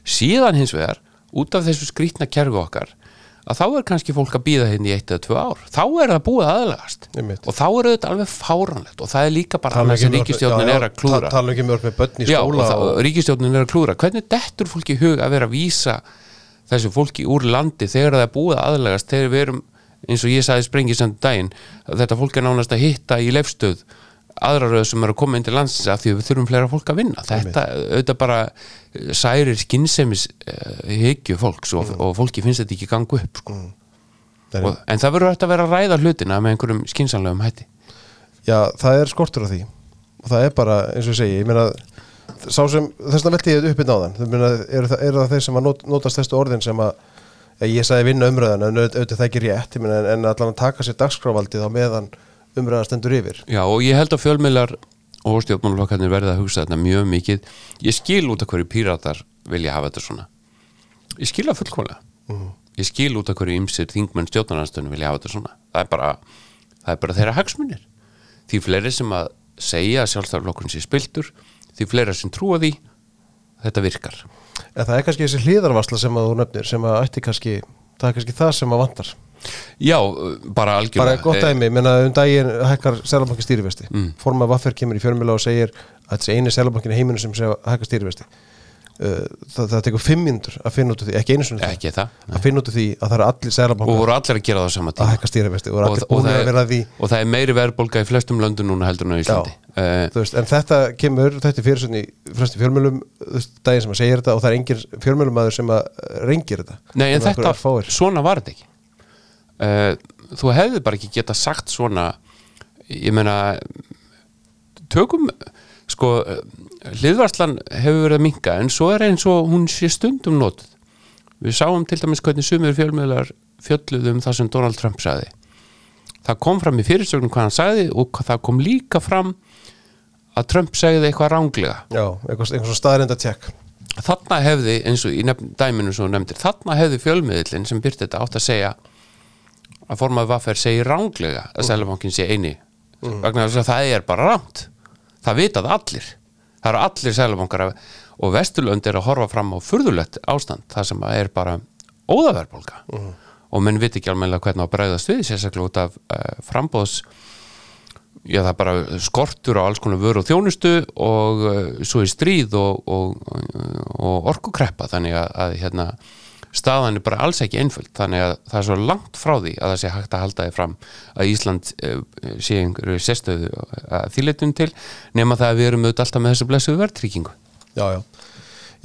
Síðan hins vegar út af þessu skrýtna kerfi okkar að þá er kannski fólk að býða hérna í eitt eða tvö ár. Þá er það búið aðlegast og þá er þetta alveg fáranlegt og það er líka bara annars sem ríkistjórnin er að klúra Tala ekki mjög með börn í skóla ríkistjórnin er að klúra hvernig dettur fólki í hug að vera að vísa þessu fólki úr landi þegar það er búið aðlegast þegar við erum eins og ég sagði sprengisendu daginn þetta fólk er nánast að hitta í leifstöð aðra röð sem eru að koma inn til landsins af því við þurfum fleira fólk að vinna. Þetta auðvitað bara eh, særir skinsemis uh, hyggju fólks og, og fólki finnst þetta ekki gangu upp sko. Nei, og, en það verður hægt að vera að ræða hlutina með einhverjum skinsanlegum hætti. Já, það er skortur á því. Og það er bara, eins og ég segi, ég meina sá sem, þess að velti ég þetta uppið náðan þú meina, eru það, eru það þeir sem að not, notast þessu orðin sem að, ég sagði vinna umröðan en auðvitað það ekki rétt, meina, en, en allan að taka sér dagskráfaldið á meðan umröðan stendur yfir. Já, og ég held að fjölmiðlar og stjórnmálflokkarnir verða að hugsa þetta mjög mikið. Ég skil út af hverju píratar vilja hafa þetta svona. Ég skil það fullkomlega. Ég skil út af hverju ymsir þingmenn stjórnarnarstöðinu vilja hafa þetta svona. Það er bara, það er bara þeirra hagsmunir. Því fleiri sem að segja að sjálfstæðarflokkurinn sé spiltur því fleiri sem trúa því þetta virkar. En það er kannski þessi hlýðarvarsla sem að þú nefnir sem að ætti kannski, það er kannski það sem að vantar Já, bara algjörlega. Bara gott Eh, dæmi, menna um daginn hækkar Sælabankin stýrivesti, mm. forma Vaffer kemur í fjölmjöla og segir að þessi eini Sælabankin í heiminu sem segja hækkar stýrivesti uh, það, það tekur fimm mínútur að finna út úr því, ekki einu sinni ekki það að finna út úr því að það eru allir og Sælabankar voru allir að gera það á sama að tíma. hækka stýrivesti og og, eru allir og, búin það að vera er, að því. og það er meiri verðbólga í flestum löndum núna heldur en á Íslandi. Uh, veist, en þetta kemur, þetta er fyrirsögn í fremstu fjölmjölum, daginn sem að segja þetta og það er engin fjölmjölumæður sem að uh, rengir þetta. Nei, en þetta, svona var þetta ekki uh, Þú hefði bara ekki geta sagt svona Ég meina Tökum Sko, uh, hliðvarslan hefur verið að minka En svo er eins og hún sé stundum notuð. Við sáum til dæmis hvernig sumir fjölmiðlar fjölluðu um það sem Donald Trump sagði. Það kom fram í fyrirsögnum hvað hann sagði og það kom líka fram að Trump segði eitthvað ránglega já, eitthvað, eitthvað staðrinda tjekk. Þarna hefði, eins og í dæminu sem þú nefndir, þarna hefði fjölmiðlinn sem byrti þetta átt að segja að formaði vaffer segi ránglega að Sælabankin sé eini vegna þess að það er bara rámt það vitað allir. Það eru allir Sælabankar og Vesturlönd er að horfa fram á furðulegt ástand það sem er bara óðaverbolga og menn viti ekki almennilega hvernig á að bregðast við sérstaklega út af uh, frambóðs já það er bara skortur á alls konar vöru og þjónustu og uh, svo er stríð og, og, og orkukreppa. Þannig að, að hérna, staðan er bara alls ekki einföld. Þannig að það er svo langt frá því að það sé hægt að halda því fram að Ísland uh, sé einhverju sérstöðu að þýletum til nema það að við erum auðvitað alltaf með þessu blessuðu verðtryggingu. Já, já.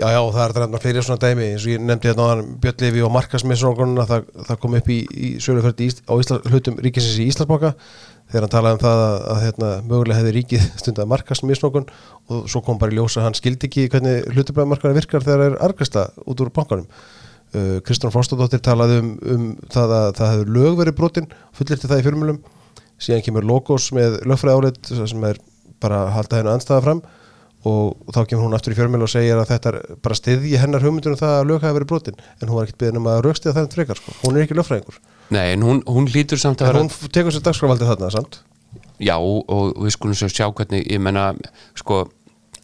Já, það er þetta fleiri svona dæmi. Eins og ég nefndi hérna áðan Björn Levi og markasmisrónunna það, það kom upp í, í söluferði á Ísla, hlutum ríkisins í Íslandsbanka þegar hann talaði um það að, að hérna, mögulega hefði ríkið *laughs* stundað markasmisrókun og svo kom bara í ljósa að hann skildi ekki hvernig hlutubræðmarkaðar virkar þegar það er argasta út úr bankanum Kristján Frostadóttir talaði um, um það að það hefur lög verið brotin fullirti það í fjölmjölum síðan kemur Logos með lögfræði áleitt sem er bara að halda hennu anstæða fram. Og þá kemur hún aftur í fjölmjölu og segir að þetta er bara stiðji hennar hugmyndunum það að lög hafi verið brotin. En hún var ekkert beðin um að raukstiða það en frekar sko. hún er ekki lögfræðingur. Nei, en hún, hún lítur samt að en vera hún tekur sér dagskrafaldið þarna samt? Já, og við skulum svo sjá hvernig, ég menna, sko,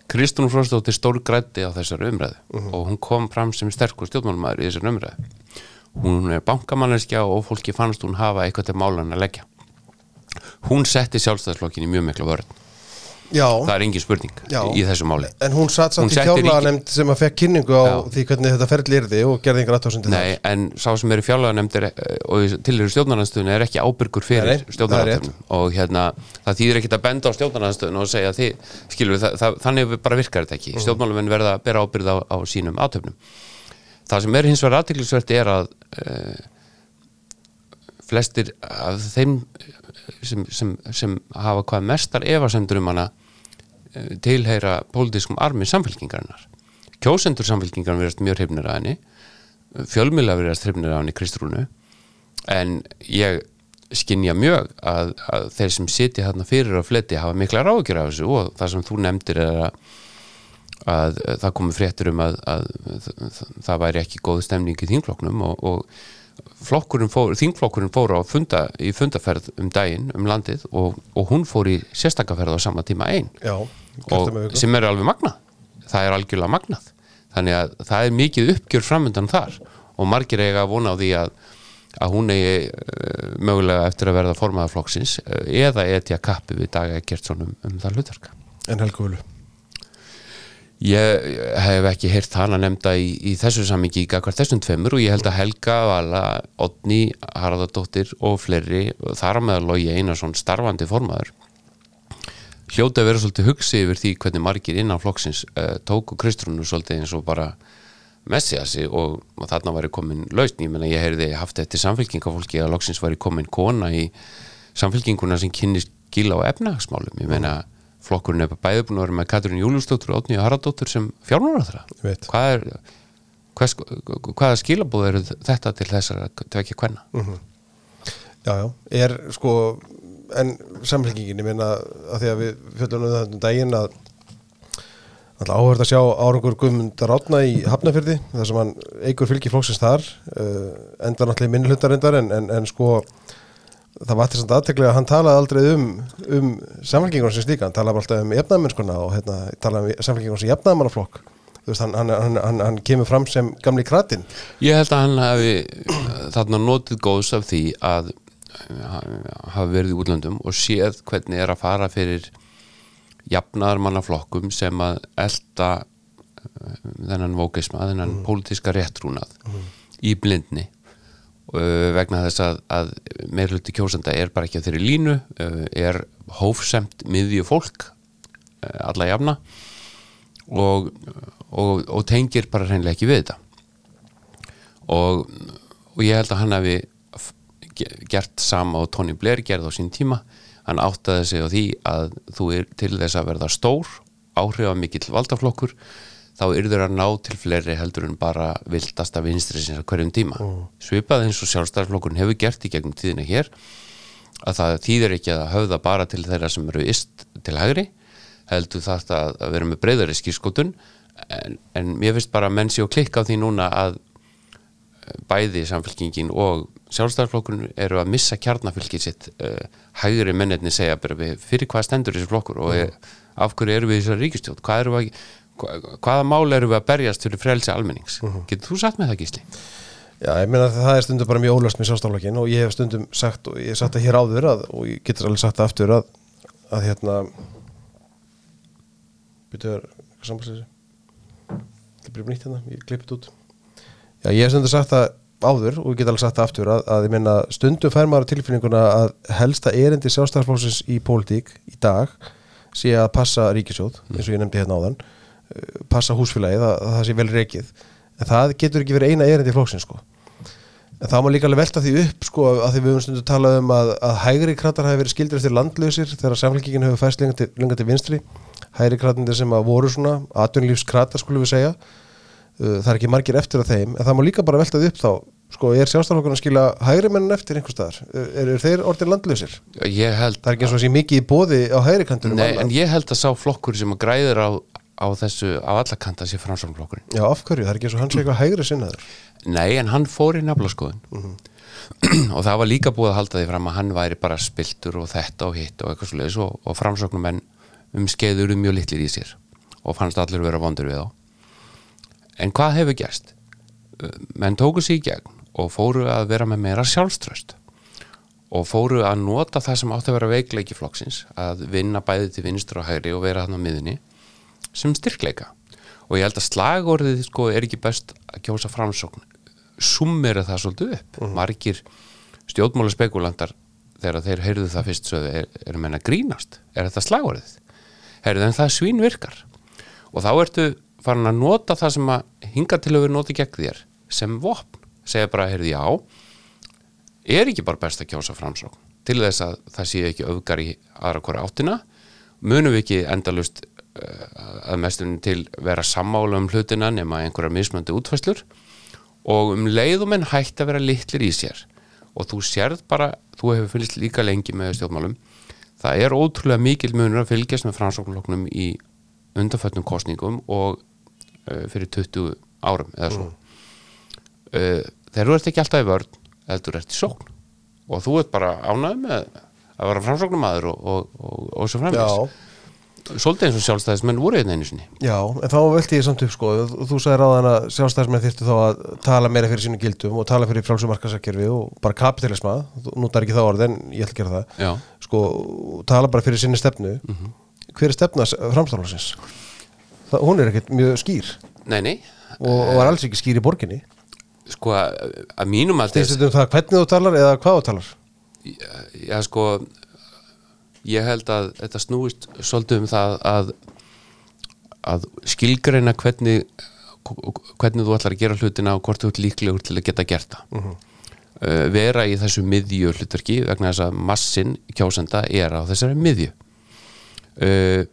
Kristún Fróstóttir stór grætti á þessar umræðu og hún kom fram sem sterkur stjórnmálmaður í þessar umræðu. Hún er bankamanneskja og fólki fannst hún hafa eitthvað til málan að leggja. Hún setti sjálfstæðslokkin í mjög miklu vörð. Já, Það er engin spurning Já. í þessu máli. en hún satt Hún samt í setti ríki- fjárlaga sem að fekk kynningu á Já. því hvernig þetta ferli yrði og gerði einhver aðtóðsindi Nei, en sá sem er í fjárlaganemndir og tilhverju stjórnarnanstöðun er ekki ábyrgur fyrir er stjórnarnanstöðun og hérna, það þýðir ekki að benda á stjórnarnanstöðun og segja þið, skilur við, þannig bara virkar þetta ekki, stjórnmáluminn verða að bera ábyrð á, á sínum átöfnum það sem er hins vegar aðtiklisvert er að uh, flestir af þeim sem, sem, sem hafa hvað mestar efasemdur um hana uh, tilheyra pólitískum armi samfélkingarinnar kjósendur samfélkingarinnar verðast mjög hrifnir að henni fjölmjöla verðast hrifnir að henni Kristrúnu en ég skinja mjög að, að þeir sem sitja þarna fyrir á fletti hafa mikla ráðgjur af þessu og það sem þú nefndir er að að það komi fréttur um að, að, að það væri ekki góð stemning í þingflokknum og, og flokkurinn fór, þingflokkurinn fór á funda, í fundaferð um daginn um landið og, og hún fór í sérstakaferð á sama tíma einn sem er alveg magnað. Það er algjörlega magnað. Þannig að það er mikið uppgjör framöndan þar. Og margir eiga að vona á því að að hún eigi uh, mögulega eftir að verða formaða flokksins uh, eða etja kappi við Daga Gjertsson um, um það hlutverka En Helgu Völu Ég hef ekki heyrt hana nefnda í, í þessu samingi í gagvart þessum tveimur og ég held að Helga, Vala, Odni, Harðardóttir og fleiri, þar á meðal Lógi Einarsson starfandi formaður hljóti að vera svolítið hugsi yfir því hvernig margir innan flokksins uh, tóku Kristrúnu svolítið eins og bara messiasi og, og þarna væri komin lausn, ég meina ég heyrði haft eftir samfélkingafólki að loksins væri komin kona í samfélkinguna sem kynni skila á efnahagsmálum, ég meina flokkurinn er bæði búin að vera með Katrín Júlustóttur og Odni Haraldóttur sem veit. hvað er hvað, hvaða skilabóð eru þetta til þessar að tvekja hvenna Já, já, er sko en samfélkingin, ég meina að því að við fjöldum um þetta um daginn að alltaf áhverð að sjá árangur Guðmundar Átna í Hafnafyrði þar sem hann eigur fylgi flóksins þar uh, endar náttúrulega í minnhlutarendar en, en, en sko það var þess að aðteklega að hann talaði aldrei um um samfélkingunum sem slíka, hann talaði alltaf um efnaðmennskuna og hérna, talaði um samfélkingunum sem veist, hann, hann, hann, hann, hann kemur fram sem gamli kratin Ég held að hann hafi uh, þarna notið góðs af því að uh, hafa verið í útlöndum og séð hvernig er að fara fyrir jafnaðarmannaflokkum sem að elda uh, þennan vókisma, þennan pólitíska réttrúnað í blindni vegna þess að, að meirluti kjósenda er bara ekki á þeirri línu uh, er hófsemt miðju fólk uh, alla jafna og, og, og tengir bara hreinlega ekki við þetta. Og, og ég held að hann hafi gert sama og Tony Blair gerði á sín tíma. Hann áttaði sig á því að þú er til þess að verða stór áhrifamikill valdaflokkur þá yrður að ná til fleiri heldur en bara viltasta vinstri sinns á hverjum tíma. Svipað eins og sjálfstæðarflokkurinn hefur gert í gegnum tíðina hér að það þýðir ekki að höfða bara til þeirra sem eru ist til hægri heldur það að, vera með breyðari skýrskotun en, en mér finnst bara menn sé og klikka á því núna að eh, bæði samfélkingin og sjálfstæðarflokkurinn eru að missa kjarnafylgið sitt uh, hægri mennirni segja fyrir hvað stendur þessi flokkur og mm. af hverju eru við í þessari ríkistjóð hvað eru við að, hvaða mál eru við að berjast fyrir frelsi almennings? Getur þú satt með það gísli? Já, ég meina að það er stundum bara mjög ólöst með sjálfstaflokkin og ég hef stundum sagt og ég hef sagt það hér áður að, og ég getur alveg sagt það aftur að, að hérna byrjuður, hvað samfélagslega þetta byrjuður nýtt hérna, ég klippið út. Já, ég hef stundum sagt það áður og ég get alveg sagt það aftur að, að ég meina stundum fær maður tilfinninguna að helsta erindi sjálfstaflokksins í pólitík í dag sé að passa ríkisjóð, eins og ég nefndi hérna áðan passa húsfélagið, að, að það sé vel reikið en það getur ekki verið eina erindi flokksins sko. En þá má líka alveg velta því upp sko að því við höfum stundu talað um að, að hægri kratar hafi verið skildir eftir landlausir þegar samfélkingin hefur fæst lenga til, lenga til vinstri. Hægri kratandir sem að voru svona atvinnlífskratar skulum við segja. Uh, það er ekki margir eftir af þeim. En það má líka bara velta því upp þá sko er sjálfstaflokkurinn að skila hægri mennin eftir einhver staðar? Er, er, þeir orðin landlausir? Ég held Það er ekki eins og sé mikið í bóði á hægri kantunum Nei, en ég held að sá flokkur sem að græður á, á þessu á alla kanta sé framsóknflokkurinn Já, af hverju? Það er ekki eins og hann sé eitthvað hægri sinnaður. Nei, en hann fór í naflaskoðun. *clears throat* Og það var líka búið að halda því fram að hann væri bara spiltur og þetta og hitt og eitthvað svo og, og framsóknumenn um skeiður mjög litlir í sér og fannst allir vera vondur við þá. En hvað hefur gerst? Uh, Menn tóku sig í gegn og fóru að vera með meira sjálfströst og fóru að nota það sem átti að vera veikleiki flokksins að vinna bæði til vinstur og hægri og vera hann á miðunni sem styrkleika. Og ég held að slagorðið sko er ekki best að kjósa framsókn. Summir það svolítið upp. Margir stjórnmála spekulantar þegar þeir heyrðu það fyrst sögðu er, er menna grínast, er þetta slagorðið? Heyrðu en það svín virkar. Og þá ertu farin að nota það sem að hinga til að vera notið gegn þér sem vopn, segja bara heyrðu já er ekki bara best að kjósa framsókn? Til þess að það sé ekki öfgar í aðra hvora áttina munum við ekki endalust að mestunum til vera sammála um hlutina nema einhverja mismöndi útfæslur og um leiðum en hægt að vera litlir í sér og þú sérð bara, þú hefur fylgst líka lengi með stjórnmálum það er ótrúlega mikil munur að fylgjast með framsóknloknum í undanfötnum kostningum og uh, fyrir 20 árum eða svo. Uh, þegar þú ert ekki alltaf í vörn heldur ert í sókn. Og þú ert bara ánægð með að vera framsóknumæður og, og, og, og svo framvegis. Já, svolítið eins og sjálfstæðismenn voru einn einu sinni. Já, en þá velti ég samt upp sko, þú þú sagði ráðan að sjálfstæðismenn þyrftu þá að tala meira fyrir sínum gildum og tala fyrir frálsumarkasakkerfi og bara kapitalisma, þú notar ekki þá orð en ég ætla að gera það. Já, sko, tala bara fyrir sinni stefnu. Hver er stefna framstæðansins? Hún er ekkert mjög skýr. Nei, nei. Og, og var alls ekki skýr í borginni. Sko að, mínum að þetta um það hvernig þú talar eða hvað þú talar? já sko ég held að þetta snúist svolítið um það að að skilgreina hvernig hvernig þú ætlar að gera hlutina og hvort þú ert líklegur til að geta gert það. Uh, vera í þessu miðju hlutverki vegna þess að massin kjósenda er á þessari miðju. Uh,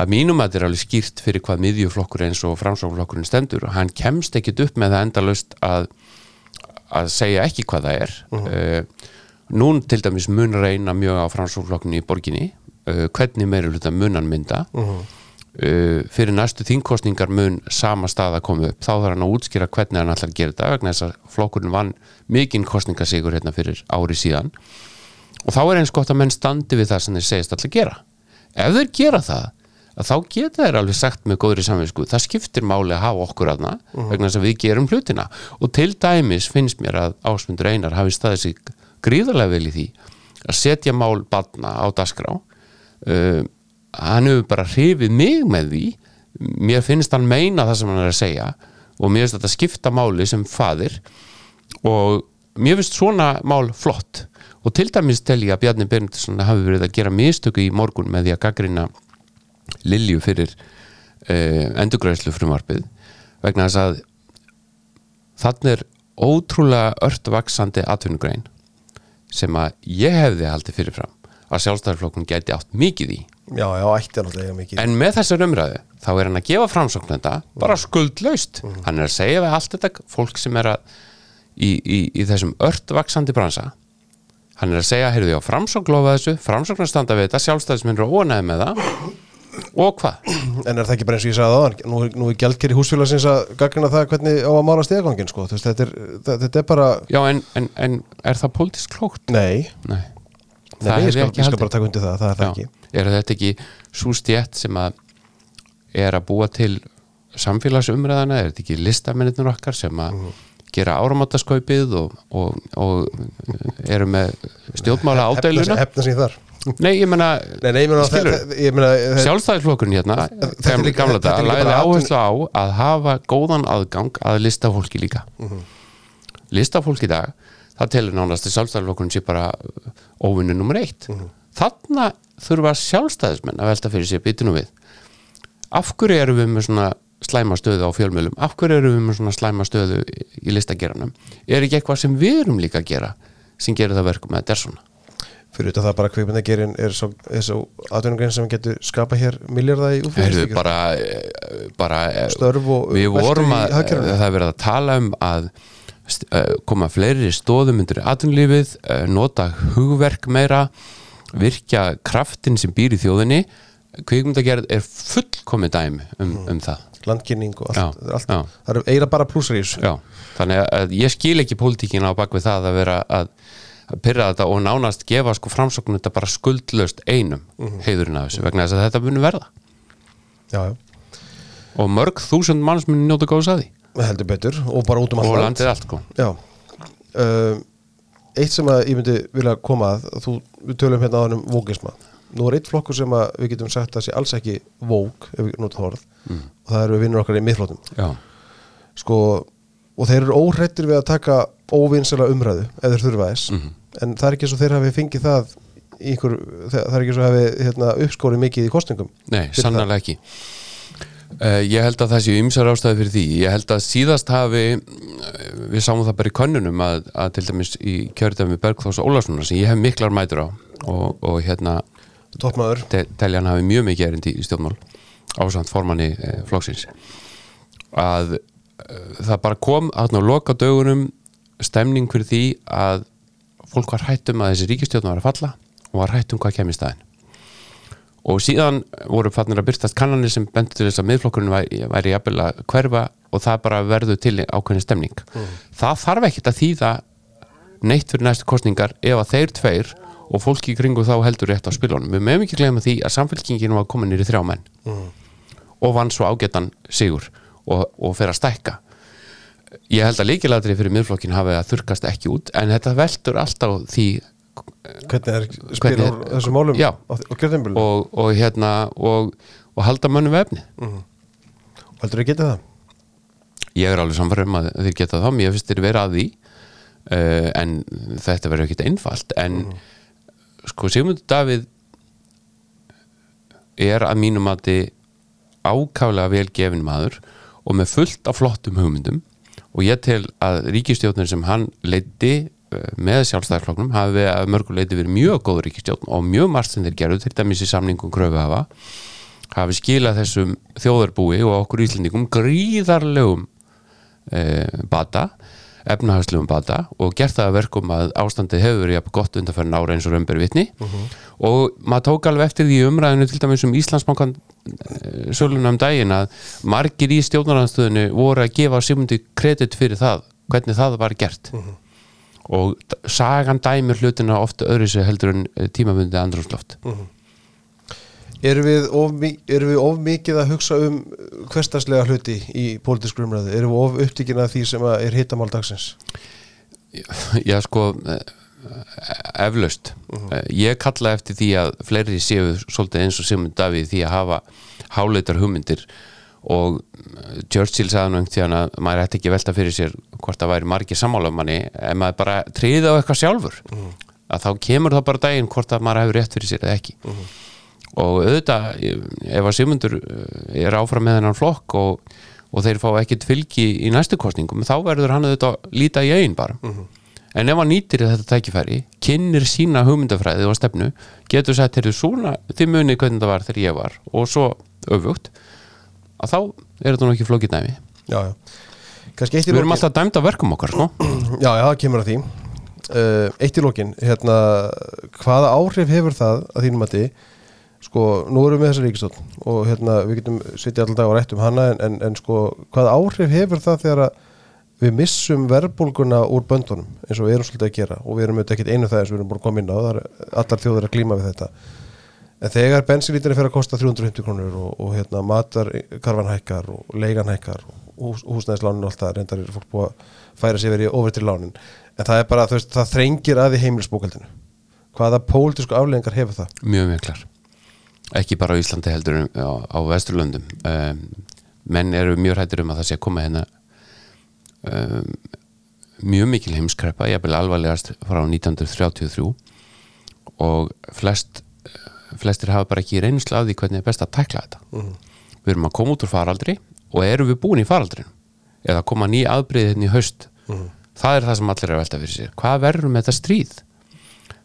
að mínum að þetta er alveg skýrt fyrir hvað miðjuflokkur eins og framsóknflokkurinn stendur. Og hann kemst ekkit upp með það endalaust að að segja ekki hvað það er. Uh nún til dæmis mun reyna mjög á framsóknflokkinu í borginni uh, hvernig meiri hluta munan mynda. Uh, fyrir næstu þingkostningar mun sama stað að koma upp. Þá þarf hann að útskýra hvernig hann ætlar að gera þetta vegna þess að flokkurinn vann mikinn kostningasigur hérna fyrir ári síðan. Og þá er eins gott að menn standi við það sem þeir segist alltaf gera. Ef þeir gera það að þá geta þeir alveg sagt með góðri samvinsku það skiptir máli að hafa okkur aðna vegna þess að við gerum hlutina. Og til dæmis finnst mér að Ásmundur Einar hafi staðið sig gríðarlega vel í því að setja mál badna á dasgrá uh, hann hefur bara hrifið mig með því. Mér finnst hann meina það sem hann er að segja og mér finnst þetta skipta máli sem faðir. Og mér finnst svona mál flott. Og til dæmis tel ég að Bjarni Berndsson hafi verið að gera mistöku í morgun með því að gaggrina Lilju fyrir uh, endurgræslu frumarpið vegna þess að þannig er ótrúlega örtvaksandi atvinnugrein sem að ég hefði haldið fyrirfram að sjálfstæðarflokkun gæti átt mikið í. Já, já, ætti alveg eiga mikið en með þessar umræðu þá er hann að gefa framsóknenda bara skuldlaust. Hann er að segja við allt þetta fólk sem er að í, í, í þessum örtvaksandi bransa. Hann er að segja, heyrðu ég á framsókn lofa þessu framsóknar standa við þetta, sjálfstæðisminn eru ónæði með það og hvað? En er það ekki bara eins og ég sagði aðan nú, er- nú er gjaldkeri húsfélagsins að gagnina það hvernig á að mála stegangin sko. Veist, þetta, er, þetta, er bara Já, en, en, en er það pólitísk klókt? Nei, Nei, nei það ég, skal, ég skal bara taka undir það, það er það Já, ekki er þetta ekki svo stjætt sem að er að búa til samfélagsumræðana, er þetta ekki listamennir okkar sem að Mhm. gera áramáttaskaupið og, og, og eru með stjórnmála Hefna, ádæluna hefna þar Nei, ég menna Nei, nei, ég meina, Skilurðu? það- það- ég meina það- sjálfstæðisflokkurinn hérna þetta er líka- gamla líka lagði áherslu á að hafa góðan aðgang að listafólki líka Mhm. listafólk í dag það telur nánast að sjálfstæðisflokkurinn sé bara óvinnu nummer eitt Mhm. þarna þurfa sjálfstæðismenn að velta fyrir sér býtunum við af hverju erum við með svona slæma stöðu á fjölmjölum af hverju erum við með svona slæma stöðu í- listageranum er ekki eitthvað sem við erum líka að gera sem gerir það verkum að þetta er svona Fyrir þetta bara kveipindagerin er svo, svo atvinnugrein sem getur skapa hér milljarða í útflýðisvíkjur bara, eh, bara eh, Störf og við vorum að, hagkerfinu. það er verið að tala um að eh, koma fleiri stóðum undir atvinnulífið, eh, nota hugverk meira, virkja kraftin sem býr í þjóðinni kvikmyndagerð er fullkomið dæmi um, Mm. um það landkynning og Já, allt, allt já. það eru eiginlega bara plussar í þessu þannig að ég skil ekki pólitíkina á bakvið það að vera að pyrra þetta og nánast gefa sko framsóknum þetta bara skuldlaust einum Mhm. heiðurinn af þessu vegna þess að þetta muni verða. Já, já, og mörg þúsund manns muni njóta góðs að því. Heldur betur og bara út um og allt land. landið allt sko. Já. Um, eitt sem að ég myndi vilja koma að þú, við tölum hérna á hann um vókisma nú er eitt flokkur sem að við getum sagt að sé alls ekki vók, ef við notum það orð. Og það eru vinnur okkar í miðflótum Já, sko, og þeir eru óhrættir við að taka óvinnsala umræðu ef þeir þurfa þess en það er ekki svo þeir hafi fengið það ykkur, það það er ekki svo hafi hérna, uppskórið mikið í kostningum nei, sannarlega ekki. Uh, Ég held að það séu ymsar ástæði fyrir því. Ég held að síðast hafi eh, við sáum það bara í könnunum að, að til dæmis í kjördæmi Bergþós Ólafssonar sem ég hef miklar mætur á og, og hérna te teljan hafi mjög mikið erindi í stjórnmál ásamt formanni eh, flokksins. Að eh, það bara kom að ná loka dögunum stemning fyrir því að fólk var hrættum að þessi ríkistjórn var að falla og var hrættum hvað kemur í staðinn. Og síðan voru fannir að byrtast kannanir sem bendur til þess að miðflokkurinn væri, væri jafnvel að hverfa og það bara verður til ákveðin stemning. Það þarf ekkert að þýða neitt fyrir næstu kostningar ef að þeir tveir og fólki í kringu þá heldur rétt á spilunum. Við meðum ekki glemma því að samfélkingin var komin nýri þrjá menn og vann svo ágætan sigur og, og fer að stækka ég held að líkilatri fyrir miðflokkin hafi að þurkast ekki út en þetta veldur alltaf því hvernig er Hvernig er- úr þessum málum Já. kjörðumbölu og, og hérna og, og halda mönnum vefni heldur þið getið það? ég er alveg samfærum að þeir geta þá mér finnst þeir vera að því uh, en þetta verður ekkert einfalt en sko Sigmundur Davíð er að mínum að þið ákaflega vel gefin maður og með fullt af flottum hugmyndum og ég tel að ríkistjórnir sem hann leiddi uh, með sjálfstæðarflokknum hafi að mörgu leiti verið mjög góð ríkistjórn og mjög margt sem þeir gerðu til dæmis í samningum kröfu hafa hafi skilað þessum þjóðarbúi og okkur íslendingum gríðarlegum e, bata efnahagslegum bata og gert það að verkum að ástandið hefur verið jafn gott undanfærin ára eins og raunber vitni. Og maður tók alveg eftir því umræðinu til dæmis um Íslandsbankan e, söluna um daginn að margir í stjórnaranstöðinu voru að gefa Sigmundi kredit fyrir það hvernig það var gert. Og d- sagan dæmir hlutina ofta öðru sér heldur en eh, tímabundið andrúnsloft Erum við, of, erum við of mikið að hugsa um hverstaslega hluti í pólitísku umræðu? Erum við of upptíkin að því sem að er hittamál dagsins? Já sko eh, eflaust. Eh, ég kalla eftir því að fleiri séu svolítið eins og Sigmund Davíð því að hafa háleitar hugmyndir og eh, Churchill sagði einhvern tíðan að maður ætti ekki að velta fyrir sér hvort það væri margir sammála um ef maður bara triði á eitthvað sjálfur. Að þá kemur það bara daginn hvort að maður hefur rétt fyrir sér eða ekki og auðvitað ef að Sigmundur eh, er áfram með hennan flokk og, og þeir fá ekkit fylgi í næstu kostningum þá verður hann auðvitað að líta í eigin bara en ef hann nýtir þetta tækifæri kynnir sína hugmyndafræði og stefnu getur sagt, heyrðu svona þið munið hvernig það var þegar ég var og svo öfugt að þá er þetta nú ekki flókið dæmi Já, já. Kannski eitt í við erum lokin. alltaf dæmt á verkum okkar sko? Já, já, það kemur að því. Uh, eitt í lokin, hérna, hvaða áhrif hefur það að þínum að þið, sko, nú erum við með þessa ríkistótt og hérna, við getum sittið alltaf og rætt um hana en, en, en sko, hvaða áhrif hefur það þegar við missum verðbólguna úr böndunum eins og við erum svolítið að gera? Og við erum auðvitað ekkert einu það eins og við erum búin að koma inn á það er allar þjóðir að glíma við þetta. En þegar bensinlítinni fer að kosta 350 krónur og, og hérna matar karfan hækkar og leigan hækkar og hús, húsnæðislánin og allt það reyndar er fólk búið að færa sig verið í ofurtri lánin en það er bara, þú veist, það þrengir að í heimilisbókaldinu hvaða pólitísku afleðingar hefur það? mjög miklar ekki bara á Íslandi heldur en á, á Vesturlöndum. Um, menn eru mjög hættir um að það sé að koma hérna um, mjög mikil heimskrepa jafnvel alvarlegast frá 1933 og flest flestir hafa bara ekki reynslu af því hvernig er best að tækla þetta. Við erum að koma út úr faraldri og erum við búin í faraldrin eða koma ný aðbriðið hérna í haust? Það er það sem allir er að velta fyrir sér. Hvað verður með þetta stríð?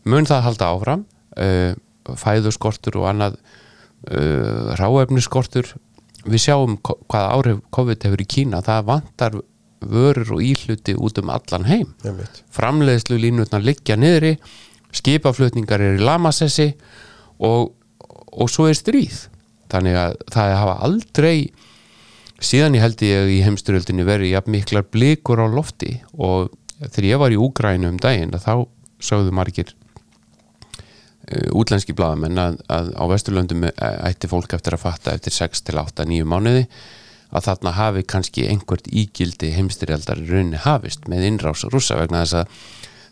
Mun það halda áfram? Uh, fæðuskortur og annað uh, ráefniskortur við sjáum hvaða áhrif COVID hefur í Kína. Það vantar vörur og íhluti út um allan heim. Framleiðslu línutnar liggja niðri skipaflutningar er í lamasessi og, og svo er stríð. Þannig að það hafa aldrei síðan ég held ég í heimsturöldinni verið jafn miklar blikur á lofti og þegar ég var í Úgrænu um daginn þá sáðu margir útlenski blaðamenn að, að á Vesturlöndum ætti fólk eftir að fatta eftir 6 til 8, 9 mánuði að þarna hafi kannski einhvert ígildi heimstyrjaldar í rauninni hafist með innrás rússa vegna þess að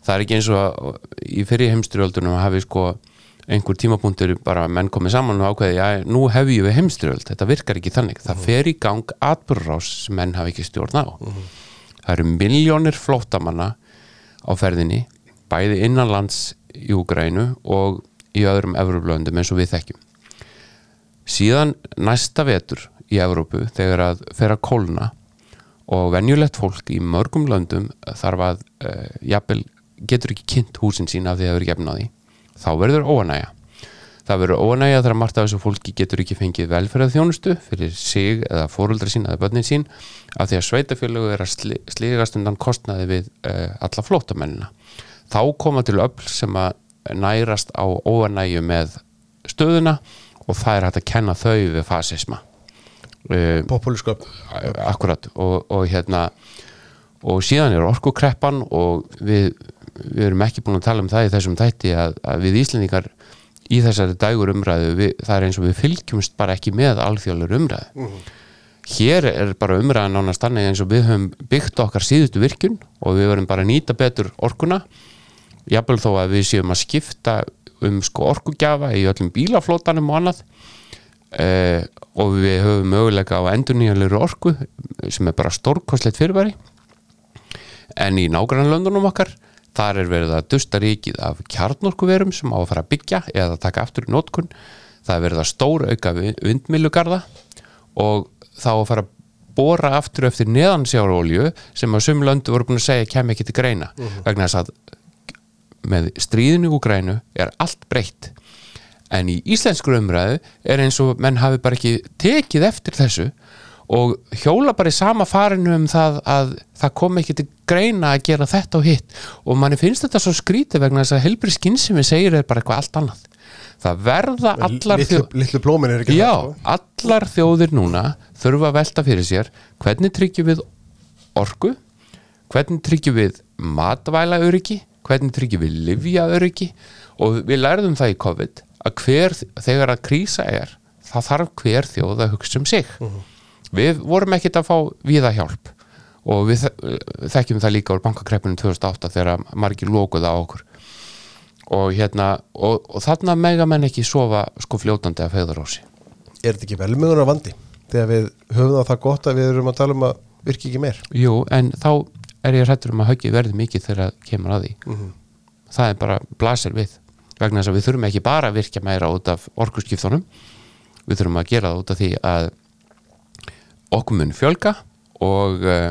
það er ekki eins og í fyrir heimstyrjaldunum hafi sko einhver tímapunktur bara menn komið saman og ákveði að nú hefjum við heimstyrjöld, þetta virkar ekki þannig. Það fer í gang atbyrrás sem menn hafi ekki stjórn á. Það eru miljónir flóttamanna á ferðinni, bæði innanlands í Úgrænu og í öðrum Evroplöndum eins og við þekkjum. Síðan næsta vetur í Evrópu þegar að fer að kólna og venjulegt fólk í mörgum löndum þarf að uh, jafnvel getur ekki kynnt húsin sín af því að það verður gefn á því þá verður óanægja það verður óanægja þegar margt af þessu fólki getur ekki fengið velferðarþjónustu fyrir sig eða fóruldra sín eða börnin sín af því að sveitafélögu er að sli, sligast undan kostnaði við uh, alla flótamennina þá koma til öll sem að nærast á óanægju með stöðuna og það er hægt að kenna þau við fasisma. Uh, populísköp akkurat og, og hérna og síðan er orkukreppan og við, við erum ekki búin að tala um það í þessum þætti að, að við Íslendingar í þessari dægur umræðu við, það er eins og við fylgjumst bara ekki með alþjóðlega umræðu. Hér er bara umræðan nánast þannig eins og við höfum byggt okkar síðustu virkun og við verum bara að nýta betur orkuna jafnvel þó að við séum að skipta um sko orkugjafa í öllum bílaflótanum og annað eh, og við höfum möguleika á endurnýjanlegur orku sem er bara stórkostlegt fyrirbæri. En í nágrannlöndunum okkar þar er verið að dusta ríkið af kjarnorkuverum sem á að fara að byggja eða taka aftur í nótkun það er verið að stóra auka vindmilugarða og þá að fara að bóra aftur eftir neðansjárólju sem að sum löndu voru búin að segja kem ekki til greina vegna þess að með stríðinu úr grænu er allt breytt. En í íslensku umræðu er eins og menn hafi bara ekki tekið eftir þessu og hjóla bara í sama farinu um það að það kom ekki til greina að gera þetta og hitt. Og manni finnst þetta svo skrítið vegna þess að helbri skynsemi segir er bara eitthvað allt annað. Það verða allar er ekki Já, sko. allar þjóðir núna þurfa að velta fyrir sér hvernig tryggjum við orku hvernig tryggjum við matvæla öryggi hvernig tryggjum við livja öryggi og við lærðum það í COVID að hver, þegar að krísa er það þarf hver þjóð að hugsa um sig. Við vorum ekkit að fá viða hjálp. Og við þe- þekkjum það líka úr bankakreppinu 2008 þegar margir lókuð á okkur. Og hérna og, og þarna mega menn ekki sofa sko fljótandi af heiðarósi er þetta ekki velmögunar vandi þegar við höfum það það gott að við erum að tala um að virki ekki meir? Jú, en þá er ég hrættur um að höggið verði mikið þegar það kemur að því. Það er bara blasir við vegna þess að við þurfum ekki bara að virkja meira út af orkuskiptunum. Við þurfum að gera það út af því að okkur mun fjölga og uh,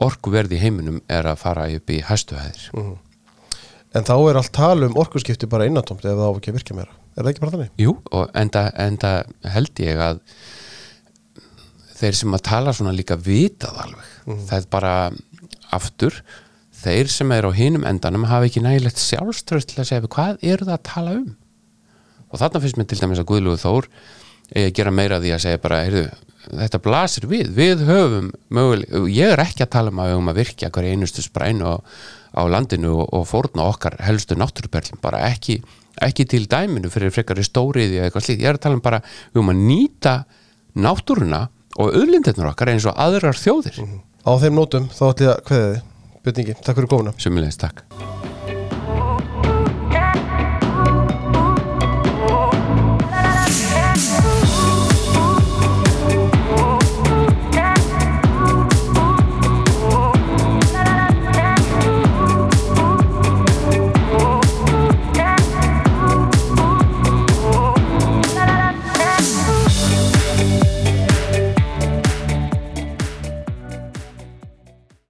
orkuverði heiminum er að fara upp í hæstuhæðir en þá er allt tala um orkuskipti bara innantómt ef það á ekki að virka meira. Er það ekki bara þannig? Jú, og enda, enda held ég að þeir sem að tala svona líka vitað alveg. Það er bara aftur þeir sem er á hinum endanum hafa ekki nægilegt sjálfströst til að segja hvað eru það að tala um. Og þarna finnst mér til dæmis að Guðlúðu Þór eigi að gera meira því að segja bara heyrðu, þetta blasir við, við höfum möguleg, ég er ekki að tala um að við höfum að virkja hverju einustu sprænu á, á landinu og, og fórna okkar helstu náttúruperlum, bara ekki ekki til dæminu fyrir frekari stóriði eða eitthvað slíkt, ég er að tala um bara við höfum að nýta náttúruna og auðlindirnar okkar eins og aðrar þjóðir á þeim nótum þá ætlum ég að kveða þið Björn Ingi, takk fyrir komuna. Sumulegis, takk